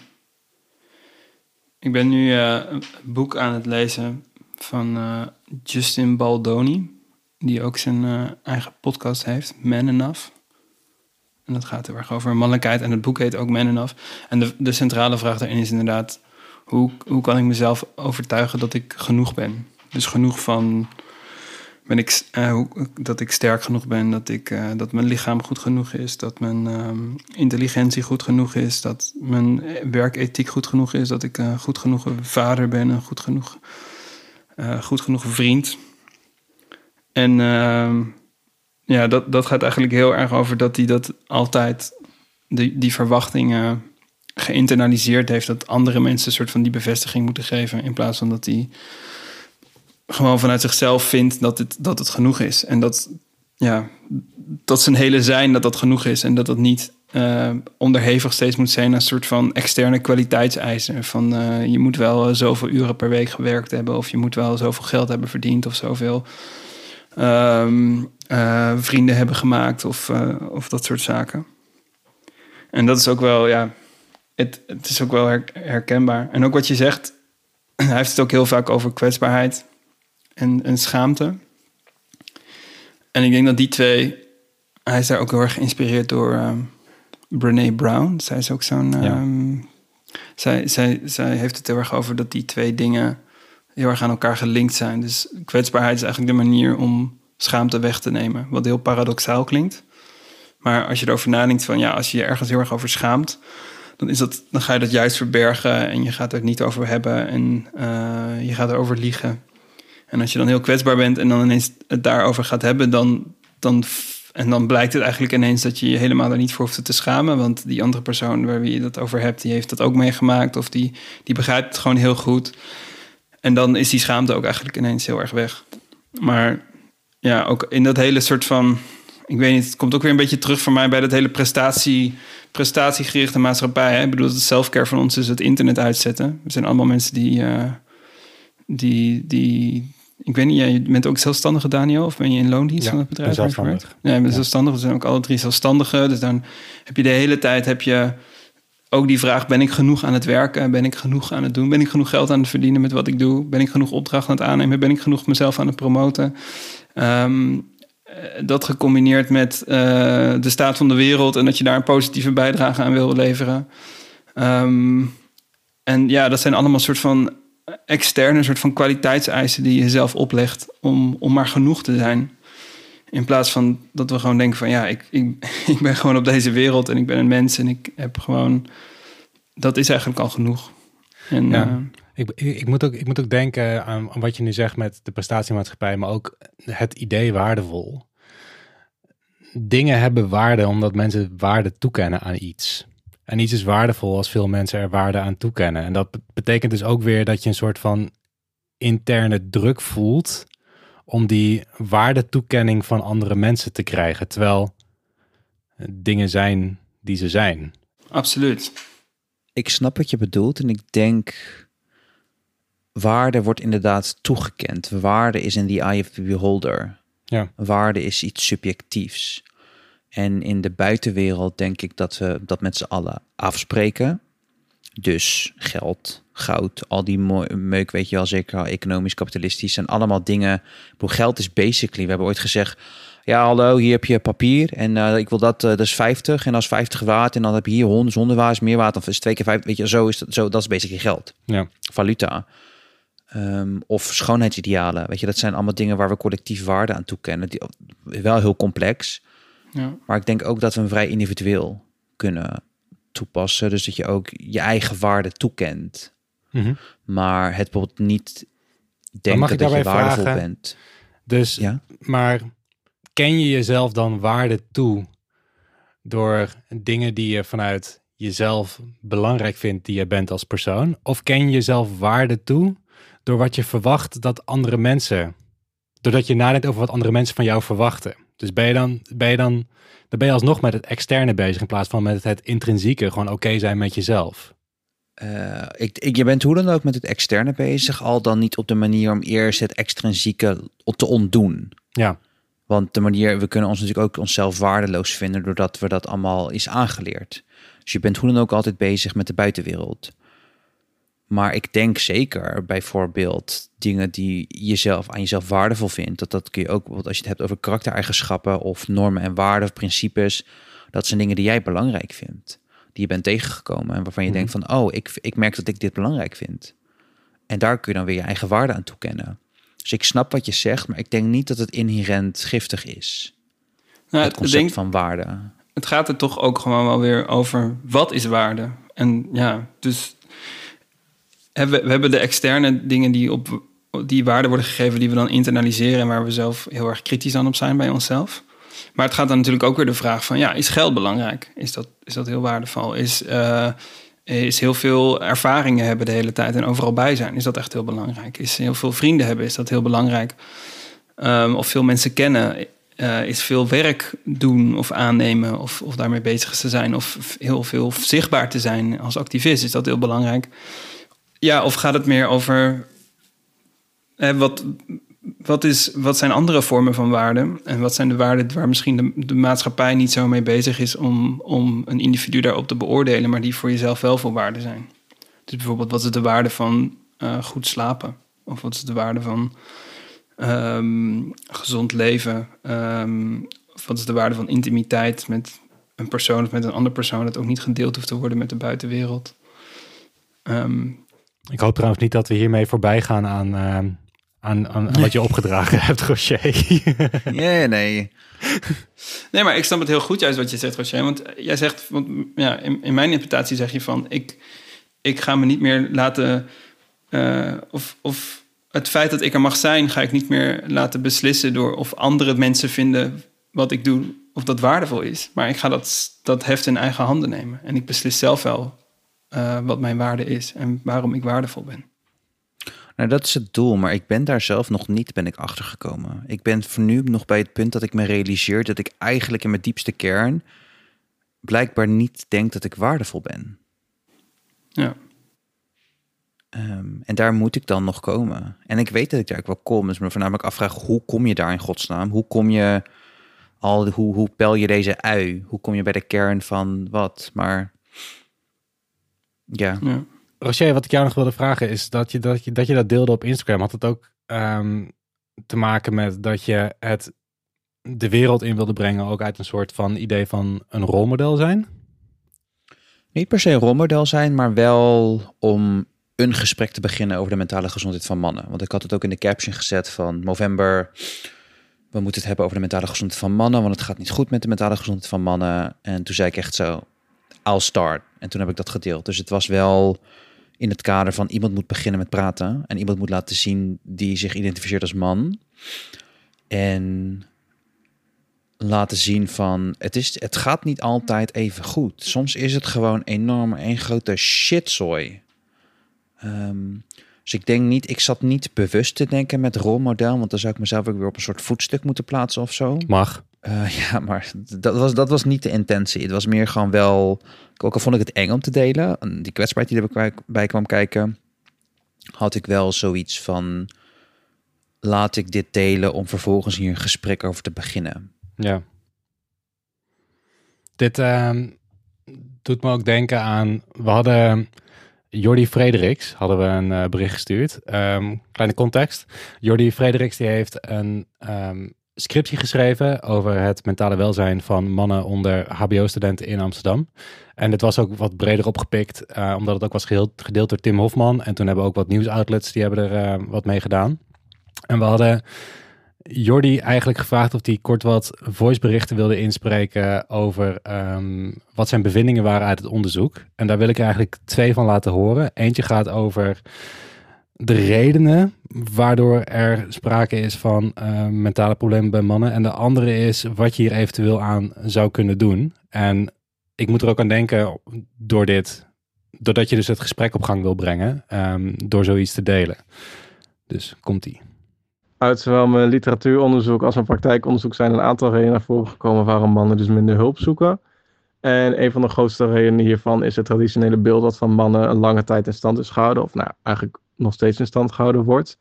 Ik ben nu eh, een boek aan het lezen van eh, Justin Baldoni, die ook zijn eh, eigen podcast heeft, Man Enough. En dat gaat heel erg over mannelijkheid. En het boek heet ook Man Enough. En de, de centrale vraag daarin is inderdaad... Hoe, hoe kan ik mezelf overtuigen dat ik genoeg ben? Dus genoeg van... Ben ik, eh, dat ik sterk genoeg ben, dat, ik, eh, dat mijn lichaam goed genoeg is, dat mijn ehm, intelligentie goed genoeg is, dat mijn werkethiek goed genoeg is, dat ik een goed genoeg vader ben, een goed genoeg, eh, goed genoeg vriend. En ehm, ja, dat, dat gaat eigenlijk heel erg over dat hij dat altijd, die, die verwachtingen geïnternaliseerd heeft, dat andere mensen een soort van die bevestiging moeten geven, in plaats van dat hij gewoon vanuit zichzelf vindt dat het, dat het genoeg is. En dat, ja, dat zijn hele zijn dat dat genoeg is. En dat dat niet eh, onderhevig steeds moet zijn aan een soort van externe kwaliteitseisen. Van eh, je moet wel eh, zoveel uren per week gewerkt hebben. Of je moet wel zoveel geld hebben verdiend. Of zoveel ehm, eh, vrienden hebben gemaakt. Of, eh, of dat soort zaken. En dat is ook wel, ja, het, het is ook wel her- herkenbaar. En ook wat je zegt, hij heeft het ook heel vaak over kwetsbaarheid en, en schaamte. En ik denk dat die twee... Hij is daar ook heel erg geïnspireerd door um, Brene Brown. Zij is ook zo'n Ja. ehm, zij, zij, zij heeft het heel erg over dat die twee dingen heel erg aan elkaar gelinkt zijn. Dus kwetsbaarheid is eigenlijk de manier om schaamte weg te nemen. Wat heel paradoxaal klinkt. Maar als je erover nadenkt van ja, als je je ergens heel erg over schaamt, dan, is dat, dan ga je dat juist verbergen en je gaat er niet over hebben en uh, je gaat erover liegen. En als je dan heel kwetsbaar bent en dan ineens het daarover gaat hebben, dan, dan, en dan blijkt het eigenlijk ineens dat je je helemaal er niet voor hoeft te schamen. Want die andere persoon waar wie je dat over hebt, die heeft dat ook meegemaakt of die, die begrijpt het gewoon heel goed. En dan is die schaamte ook eigenlijk ineens heel erg weg. Maar ja, ook in dat hele soort van. Ik weet niet, het komt ook weer een beetje terug voor mij bij dat hele prestatie, prestatiegerichte maatschappij. Hè? Ik bedoel, het selfcare van ons is het internet uitzetten. We zijn allemaal mensen die, uh, die, die ik weet niet, jij bent ook zelfstandige, Daniel? Of ben je in loondienst van het bedrijf? zelfstandig. Ja, je bent zelfstandig. We zijn ook alle drie zelfstandigen. Dus dan heb je de hele tijd heb je ook die vraag: ben ik genoeg aan het werken? Ben ik genoeg aan het doen? Ben ik genoeg geld aan het verdienen met wat ik doe? Ben ik genoeg opdrachten aan het aannemen? Ben ik genoeg mezelf aan het promoten? Ehm, eh, dat gecombineerd met uh, de staat van de wereld en dat je daar een positieve bijdrage aan wil leveren. Um, en ja, dat zijn allemaal soort van externe soort van kwaliteitseisen die je zelf oplegt om, om maar genoeg te zijn. In plaats van dat we gewoon denken van ja, ik, ik, ik ben gewoon op deze wereld en ik ben een mens en ik heb gewoon. Dat is eigenlijk al genoeg. En, ja. Uh, ik, ik, moet ook, ik moet ook denken aan, aan wat je nu zegt met de prestatiemaatschappij, maar ook het idee waardevol. Dingen hebben waarde omdat mensen waarde toekennen aan iets. En iets is waardevol als veel mensen er waarde aan toekennen. En dat betekent dus ook weer dat je een soort van interne druk voelt om die waardetoekenning van andere mensen te krijgen. Terwijl dingen zijn die ze zijn. Absoluut. Ik snap wat je bedoelt en ik denk waarde wordt inderdaad toegekend. Waarde is in the eye of the beholder. Ja. Waarde is iets subjectiefs. En in de buitenwereld denk ik dat we dat met z'n allen afspreken. Dus geld, goud, al die meuk, weet je wel zeker, economisch, kapitalistisch, zijn allemaal dingen. Geld is basically, we hebben ooit gezegd, ja hallo, hier heb je papier en uh, ik wil dat, uh, dat is 50 en als 50 waard en dan heb je hier 100, 100 waard is meer waard, of is twee keer 5, weet je, zo is dat, zo, dat is basically geld. Ja. Valuta. Um, of schoonheidsidealen, weet je, dat zijn allemaal dingen waar we collectief waarde aan toekennen, die, wel heel complex. Ja. Maar ik denk ook dat we hem vrij individueel kunnen toepassen. Dus dat je ook je eigen waarde toekent. Mhm. Maar het bijvoorbeeld niet denken dat je waardevol vragen, bent. Dus, Ja? maar ken je jezelf dan waarde toe door dingen die je vanuit jezelf belangrijk vindt die je bent als persoon? Of ken je jezelf waarde toe door wat je verwacht dat andere mensen, doordat je nadenkt over wat andere mensen van jou verwachten? Dus ben je dan, ben je dan, dan ben je alsnog met het externe bezig in plaats van met het intrinsieke, gewoon oké zijn met jezelf. Uh, ik, ik, je bent hoe dan ook met het externe bezig, al dan niet op de manier om eerst het extrinsieke te ontdoen. Ja. Want de manier, we kunnen ons natuurlijk ook onszelf waardeloos vinden doordat we dat allemaal is aangeleerd. Dus je bent hoe dan ook altijd bezig met de buitenwereld. Maar ik denk zeker bijvoorbeeld dingen die jezelf aan jezelf waardevol vindt. Dat dat kun je ook, als je het hebt over karaktereigenschappen of normen en waarden of principes. Dat zijn dingen die jij belangrijk vindt. Die je bent tegengekomen en waarvan je Mhm. denkt van, oh, ik, ik merk dat ik dit belangrijk vind. En daar kun je dan weer je eigen waarde aan toekennen. Dus ik snap wat je zegt, maar ik denk niet dat het inherent giftig is. Nou, het het, concept denk, van waarde. het gaat er toch ook gewoon wel weer over wat is waarde. En ja, dus we, hebben de externe dingen die op die waarde worden gegeven, die we dan internaliseren en waar we zelf heel erg kritisch aan op zijn bij onszelf. Maar het gaat dan natuurlijk ook weer de vraag van, ja, is geld belangrijk? Is dat, is dat heel waardevol? Is, uh, is heel veel ervaringen hebben de hele tijd en overal bij zijn? Is dat echt heel belangrijk? Is heel veel vrienden hebben? Is dat heel belangrijk? Um, of veel mensen kennen? Uh, is veel werk doen of aannemen of, of daarmee bezig te zijn of heel veel zichtbaar te zijn als activist? Is dat heel belangrijk? Ja, of gaat het meer over eh, wat, wat, is, wat zijn andere vormen van waarde? En wat zijn de waarden waar misschien de, de, maatschappij niet zo mee bezig is om, om een individu daarop te beoordelen, maar die voor jezelf wel veel waarde zijn? Dus bijvoorbeeld, wat is de waarde van uh, goed slapen? Of wat is de waarde van um, gezond leven? Um, of wat is de waarde van intimiteit met een persoon of met een andere persoon dat ook niet gedeeld hoeft te worden met de buitenwereld? Ehm, ik hoop trouwens niet dat we hiermee voorbij gaan aan, uh, aan, aan wat je opgedragen hebt, Rocher. nee, nee. Nee, maar ik snap het heel goed juist wat je zegt, Rocher. Want jij zegt, want, ja, in, in mijn interpretatie zeg je van... ik, ik ga me niet meer laten... Uh, of, of het feit dat ik er mag zijn, ga ik niet meer laten beslissen door of andere mensen vinden wat ik doe, of dat waardevol is. Maar ik ga dat, dat heft in eigen handen nemen. En ik beslis zelf wel uh, wat mijn waarde is en waarom ik waardevol ben. Nou, dat is het doel, maar ik ben daar zelf nog niet ben ik achtergekomen. Ik ben voor nu nog bij het punt dat ik me realiseer dat ik eigenlijk in mijn diepste kern blijkbaar niet denk dat ik waardevol ben. Ja. Um, en daar moet ik dan nog komen. En ik weet dat ik daar ook wel kom. Dus me voornamelijk afvraag, hoe kom je daar in godsnaam? Hoe kom je al, hoe, hoe pel je deze ui? Hoe kom je bij de kern van wat? Maar ja. ja. Rocher, wat ik jou nog wilde vragen is dat je dat, je, dat, je dat deelde op Instagram. Had het ook um, te maken met dat je het de wereld in wilde brengen, ook uit een soort van idee van een rolmodel zijn? Niet per se een rolmodel zijn, maar wel om een gesprek te beginnen over de mentale gezondheid van mannen. Want ik had het ook in de caption gezet van november. We moeten het hebben over de mentale gezondheid van mannen, want het gaat niet goed met de mentale gezondheid van mannen. En toen zei ik echt zo, I'll start. En toen heb ik dat gedeeld. Dus het was wel in het kader van iemand moet beginnen met praten en iemand moet laten zien die zich identificeert als man. En laten zien van het, is, het gaat niet altijd even goed. Soms is het gewoon enorm een grote shitzooi. Um, dus ik denk niet, ik zat niet bewust te denken met rolmodel, want dan zou ik mezelf ook weer op een soort voetstuk moeten plaatsen of zo. Mag. Uh, ja, maar dat was, dat was niet de intentie. Het was meer gewoon wel, ook al vond ik het eng om te delen, die kwetsbaarheid die erbij kwam kijken, had ik wel zoiets van, laat ik dit delen om vervolgens hier een gesprek over te beginnen. Ja. Dit uh, doet me ook denken aan, we hadden Jordi Frederiks hadden we een uh, bericht gestuurd. Um, kleine context. Jordi Frederiks die heeft een um, scriptie geschreven over het mentale welzijn van mannen onder HBO-studenten in Amsterdam. En dit was ook wat breder opgepikt, uh, omdat het ook was gedeeld, door Tim Hofman. En toen hebben we ook wat nieuwsoutlets die hebben er uh, wat mee gedaan. En we hadden Jordi eigenlijk gevraagd of hij kort wat voiceberichten wilde inspreken over um, wat zijn bevindingen waren uit het onderzoek. En daar wil ik eigenlijk twee van laten horen. Eentje gaat over de redenen waardoor er sprake is van uh, mentale problemen bij mannen. En de andere is wat je hier eventueel aan zou kunnen doen. En ik moet er ook aan denken door dit, doordat je dus het gesprek op gang wil brengen, um, door zoiets te delen. Dus komt-ie. Uit zowel mijn literatuuronderzoek als mijn praktijkonderzoek zijn een aantal redenen naar voren gekomen waarom mannen dus minder hulp zoeken. En een van de grootste redenen hiervan is het traditionele beeld dat van mannen een lange tijd in stand is gehouden, of nou eigenlijk nog steeds in stand gehouden wordt.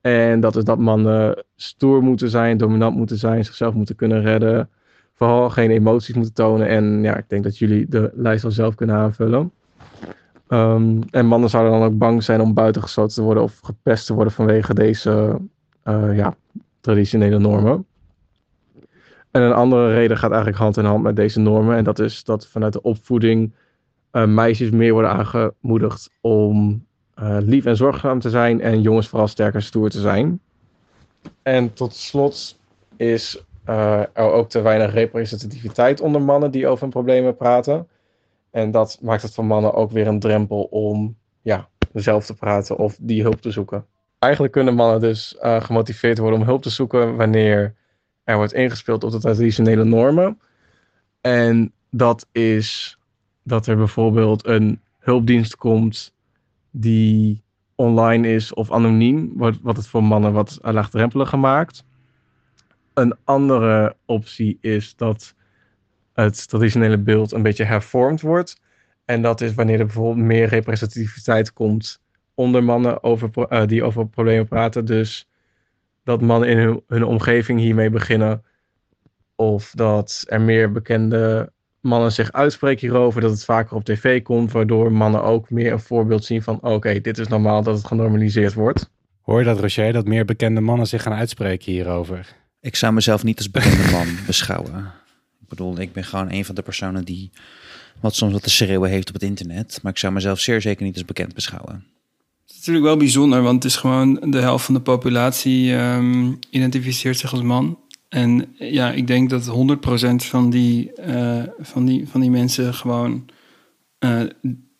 En dat is dat mannen stoer moeten zijn, dominant moeten zijn, zichzelf moeten kunnen redden, vooral geen emoties moeten tonen. En ja, ik denk dat jullie de lijst al zelf kunnen aanvullen. Um, en mannen zouden dan ook bang zijn om buitengesloten te worden of gepest te worden vanwege deze uh, ja, traditionele normen. En een andere reden gaat eigenlijk hand in hand met deze normen. En dat is dat vanuit de opvoeding uh, meisjes meer worden aangemoedigd om lief en zorgzaam te zijn. En jongens vooral sterk en stoer te zijn. En tot slot is uh, er ook te weinig representativiteit onder mannen die over hun problemen praten. En dat maakt het voor mannen ook weer een drempel om ja, zelf te praten of die hulp te zoeken eigenlijk kunnen mannen dus uh, gemotiveerd worden om hulp te zoeken wanneer er wordt ingespeeld op de traditionele normen. En dat is dat er bijvoorbeeld een hulpdienst komt die online is of anoniem, wat, wat het voor mannen wat laagdrempeliger maakt. Een andere optie is dat het traditionele beeld een beetje hervormd wordt. En dat is wanneer er bijvoorbeeld meer representativiteit komt onder mannen over, uh, die over problemen praten. Dus dat mannen in hun, hun, omgeving hiermee beginnen. Of dat er meer bekende mannen zich uitspreken hierover. Dat het vaker op tv komt. Waardoor mannen ook meer een voorbeeld zien van... oké, dit is normaal dat het genormaliseerd wordt. Hoor je dat, Rocher? Dat meer bekende mannen zich gaan uitspreken hierover? Ik zou mezelf niet als bekende man beschouwen. Ik bedoel, ik ben gewoon een van de personen die wat soms wat te schreeuwen heeft op het internet. Maar ik zou mezelf zeer zeker niet als bekend beschouwen. Het is natuurlijk wel bijzonder, want het is gewoon de helft van de populatie um, identificeert zich als man. En ja, ik denk dat 100% van die, uh, van, die, van die mensen gewoon uh,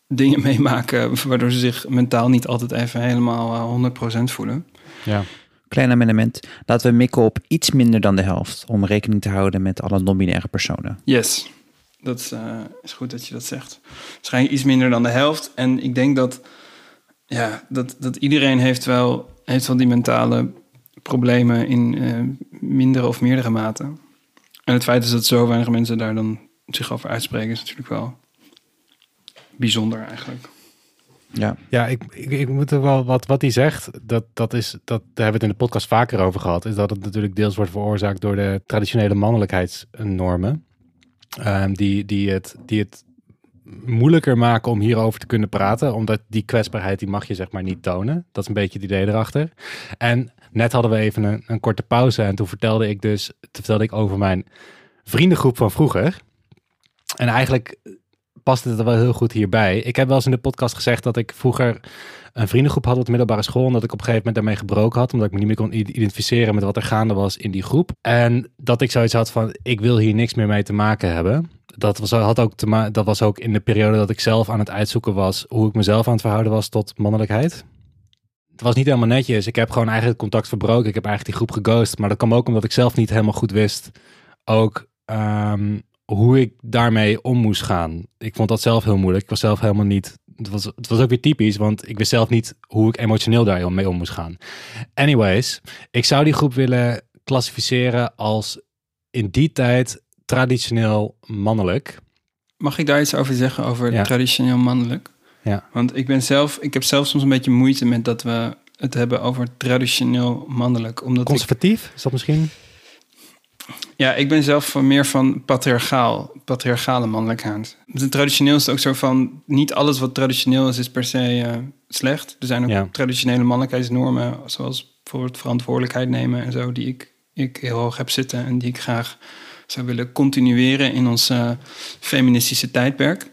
dingen meemaken waardoor ze zich mentaal niet altijd even helemaal 100% eh, voelen. Ja. Klein amendement. Laten we mikken op iets minder dan de helft. Om rekening te houden met alle non-binaire personen. Yes, dat is, uh, is, goed dat je dat zegt. Waarschijnlijk iets minder dan de helft. En ik denk dat, ja, dat, dat iedereen heeft wel, heeft wel die mentale problemen in uh, mindere of meerdere mate. En het feit is dat zo weinig mensen daar dan zich over uitspreken, is natuurlijk wel bijzonder eigenlijk. Ja, ja ik, ik, ik, moet er wel wat, wat hij zegt, dat, dat is, dat, daar hebben we het in de podcast vaker over gehad, is dat het natuurlijk deels wordt veroorzaakt door de traditionele mannelijkheidsnormen. Um, die, die, het, die het moeilijker maken om hierover te kunnen praten, omdat die kwetsbaarheid die mag je zeg maar niet tonen. Dat is een beetje het idee erachter. En net hadden we even een, een korte pauze en toen vertelde ik dus, vertelde ik over mijn vriendengroep van vroeger. En eigenlijk past het wel heel goed hierbij. Ik heb wel eens in de podcast gezegd dat ik vroeger een vriendengroep had op de middelbare school. En dat ik op een gegeven moment daarmee gebroken had. Omdat ik me niet meer kon identificeren met wat er gaande was in die groep. En dat ik zoiets had van, ik wil hier niks meer mee te maken hebben. Dat was, had ook dat was ook in de periode dat ik zelf aan het uitzoeken was hoe ik mezelf aan het verhouden was tot mannelijkheid. Het was niet helemaal netjes. Ik heb gewoon eigenlijk het contact verbroken. Ik heb eigenlijk die groep geghost. Maar dat kwam ook omdat ik zelf niet helemaal goed wist. Ook um, hoe ik daarmee om moest gaan. Ik vond dat zelf heel moeilijk. Ik was zelf helemaal niet. Het was, het was ook weer typisch, want ik wist zelf niet hoe ik emotioneel daar mee om moest gaan. Anyways, ik zou die groep willen klassificeren als in die tijd traditioneel mannelijk. Mag ik daar iets over zeggen over traditioneel mannelijk? Ja. Want ik ben zelf, ik heb zelf soms een beetje moeite met dat we het hebben over traditioneel mannelijk. Omdat Conservatief, is dat misschien? Ja, ik ben zelf meer van patriarchaal, patriarchale mannelijkheid. Traditioneel is het ook zo van, niet alles wat traditioneel is, is per se uh, slecht. Er zijn ook traditionele mannelijkheidsnormen, zoals bijvoorbeeld verantwoordelijkheid nemen en zo, die ik, ik heel hoog heb zitten en die ik graag zou willen continueren in ons uh, feministische tijdperk.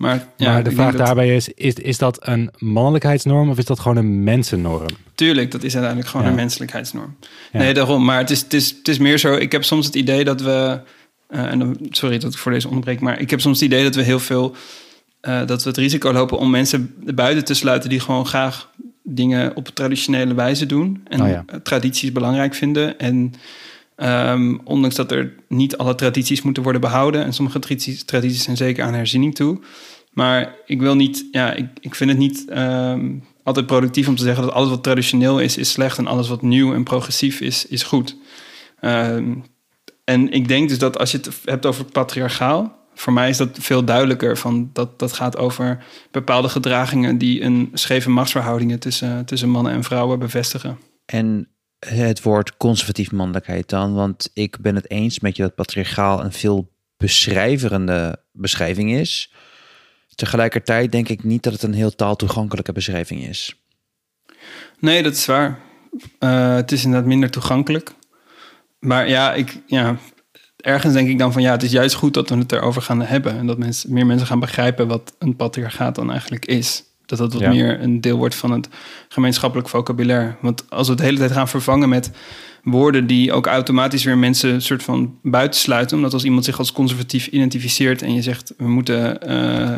Maar, ja, maar de vraag daarbij is, is, is dat een mannelijkheidsnorm of is dat gewoon een mensennorm? Tuurlijk, dat is uiteindelijk gewoon een menselijkheidsnorm. Nee, daarom. Maar het is, het, is, het is meer zo, ik heb soms het idee dat we... Uh, en sorry dat ik voor deze onderbreek, maar ik heb soms het idee dat we heel veel... Uh, dat we het risico lopen om mensen buiten te sluiten die gewoon graag dingen op traditionele wijze doen. En oh tradities belangrijk vinden. En um, ondanks dat er niet alle tradities moeten worden behouden. En sommige tradities, tradities zijn zeker aan herziening toe. Maar ik wil niet, ja, ik, ik vind het niet um, altijd productief om te zeggen dat alles wat traditioneel is, is slecht. En alles wat nieuw en progressief is, is goed. Um, en ik denk dus dat als je het hebt over patriarchaal, voor mij is dat veel duidelijker. Van dat, dat gaat over bepaalde gedragingen die een scheve machtsverhoudingen tussen, tussen mannen en vrouwen bevestigen. En het woord conservatief mannelijkheid dan? Want ik ben het eens met je dat patriarchaal een veel beschrijverende beschrijving is. Tegelijkertijd denk ik niet dat het een heel taaltoegankelijke beschrijving is. Nee, dat is waar. Uh, het is inderdaad minder toegankelijk. Maar ja, ik, ja, ergens denk ik dan van ja, het is juist goed dat we het erover gaan hebben. En dat mensen, meer mensen gaan begrijpen wat een patriarchaat dan eigenlijk is. Dat dat wat meer een deel wordt van het gemeenschappelijk vocabulaire. Want als we het de hele tijd gaan vervangen met woorden die ook automatisch weer mensen een soort van buitensluiten. Omdat als iemand zich als conservatief identificeert en je zegt we moeten uh,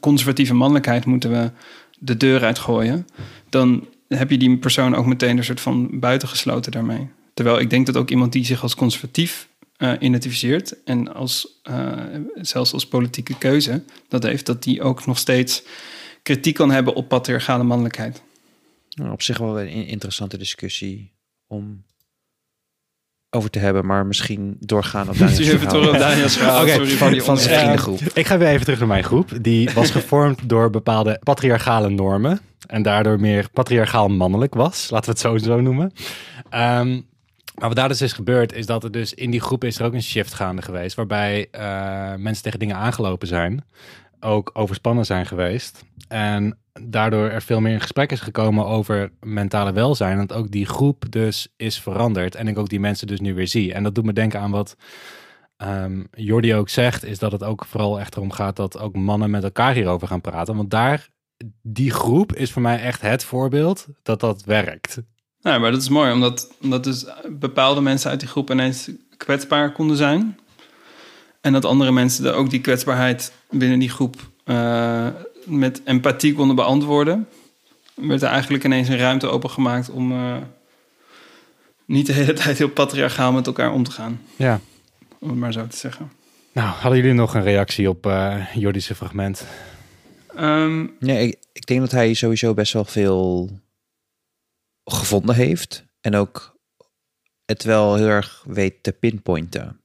conservatieve mannelijkheid moeten we de deur uitgooien. Dan heb je die persoon ook meteen een soort van buitengesloten daarmee. Terwijl ik denk dat ook iemand die zich als conservatief uh, identificeert en als, zelfs als politieke keuze dat heeft, dat die ook nog steeds kritiek kan hebben op patriarchale mannelijkheid. Nou, op zich wel een interessante discussie om over te hebben, maar misschien doorgaan op Daniels verhaal. Daniels verhaal. okay, van, van zijn vriendengroep. ik ga weer even terug naar mijn groep. Die was gevormd door bepaalde patriarchale normen en daardoor meer patriarchaal mannelijk was. Laten we het zo, zo noemen. Um, maar wat daar dus is gebeurd, is dat er dus in die groep is er ook een shift gaande geweest, waarbij uh, mensen tegen dingen aangelopen zijn ook overspannen zijn geweest. En daardoor er veel meer in gesprek is gekomen over mentale welzijn. Dat ook die groep dus is veranderd. En ik ook die mensen dus nu weer zie. En dat doet me denken aan wat um, Jordi ook zegt, is dat het ook vooral echt erom gaat dat ook mannen met elkaar hierover gaan praten. Want daar, die groep is voor mij echt het voorbeeld dat dat werkt. Nou, maar dat is mooi, omdat, omdat dus bepaalde mensen uit die groep ineens kwetsbaar konden zijn. En dat andere mensen ook die kwetsbaarheid binnen die groep uh, met empathie konden beantwoorden. Werd er eigenlijk ineens een ruimte opengemaakt om uh, niet de hele tijd heel patriarchaal met elkaar om te gaan. Ja. Om het maar zo te zeggen. Nou, hadden jullie nog een reactie op uh, Jordische fragment? Um, nee, ik, ik denk dat hij sowieso best wel veel gevonden heeft. En ook het wel heel erg weet te pinpointen.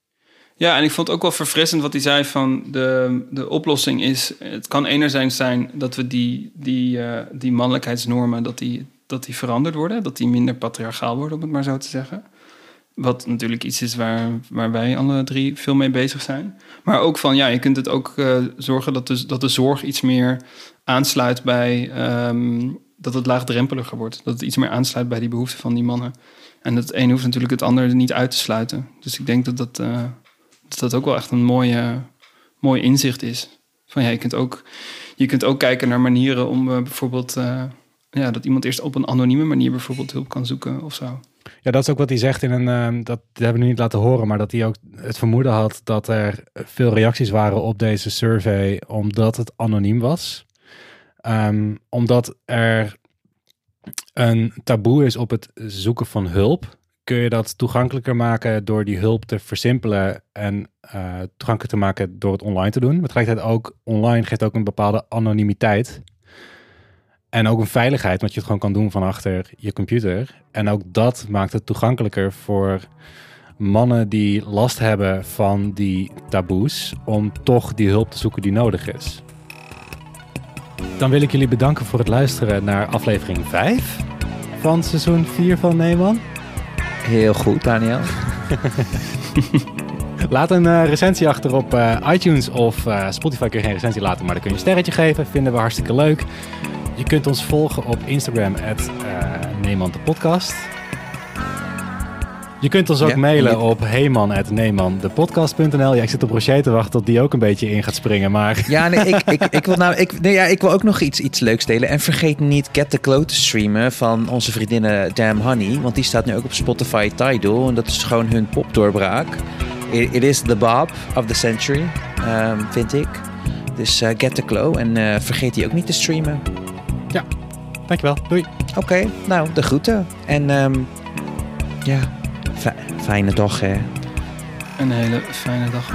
Ja, en ik vond het ook wel verfrissend wat hij zei van de, de oplossing is... Het kan enerzijds zijn dat we die, die, uh, die mannelijkheidsnormen... Dat die, dat die veranderd worden, dat die minder patriarchaal worden, om het maar zo te zeggen. Wat natuurlijk iets is waar, waar wij alle drie veel mee bezig zijn. Maar ook van, ja, je kunt het ook uh, zorgen dat de, dat de zorg iets meer aansluit bij... Um, dat het laagdrempeliger wordt. Dat het iets meer aansluit bij die behoeften van die mannen. En het een hoeft natuurlijk het ander niet uit te sluiten. Dus ik denk dat dat, uh, dat, ook wel echt een mooie, mooi inzicht is. Van ja, je kunt ook, je kunt ook kijken naar manieren om uh, bijvoorbeeld... Uh, ja, dat iemand eerst op een anonieme manier bijvoorbeeld hulp kan zoeken of zo. Ja, dat is ook wat hij zegt in een. dat, hebben we niet laten horen, maar dat hij ook het vermoeden had dat er veel reacties waren op deze survey, omdat het anoniem was. Um, omdat er een taboe is op het zoeken van hulp, kun je dat toegankelijker maken door die hulp te versimpelen en uh, toegankelijk te maken door het online te doen. Maar tegelijkertijd ook online geeft ook een bepaalde anonimiteit. En ook een veiligheid, want je het gewoon kan doen van achter je computer. En ook dat maakt het toegankelijker voor mannen die last hebben van die taboes, om toch die hulp te zoeken die nodig is. Dan wil ik jullie bedanken voor het luisteren naar aflevering 5 van seizoen 4 van Neeman. Heel goed, Daniel. Laat een uh, recensie achter op uh, iTunes of uh, Spotify kun je geen recensie laten, maar dan kun je een sterretje geven. Vinden we hartstikke leuk. Je kunt ons volgen op Instagram, at Neeman de podcast. Je kunt ons ook ja, mailen op heyman.neemandepodcast.nl. Ja, ik zit op Rocher te wachten tot die ook een beetje in gaat springen, maar... Ja, nee, ik, ik, ik, wil, nou, ik, nee, ja, ik wil ook nog iets, iets leuks delen. En vergeet niet Get the Cloud te streamen van onze vriendinnen Damn Honey. Want die staat nu ook op Spotify Tidal. En dat is gewoon hun popdoorbraak. It, it is the Bob of the century, um, vind ik. Dus uh, Get the Glow. En uh, vergeet die ook niet te streamen. Ja, dankjewel. Doei. Oké, okay, nou, de groeten. En um, ja... Fijne dag, hè? Een hele fijne dag.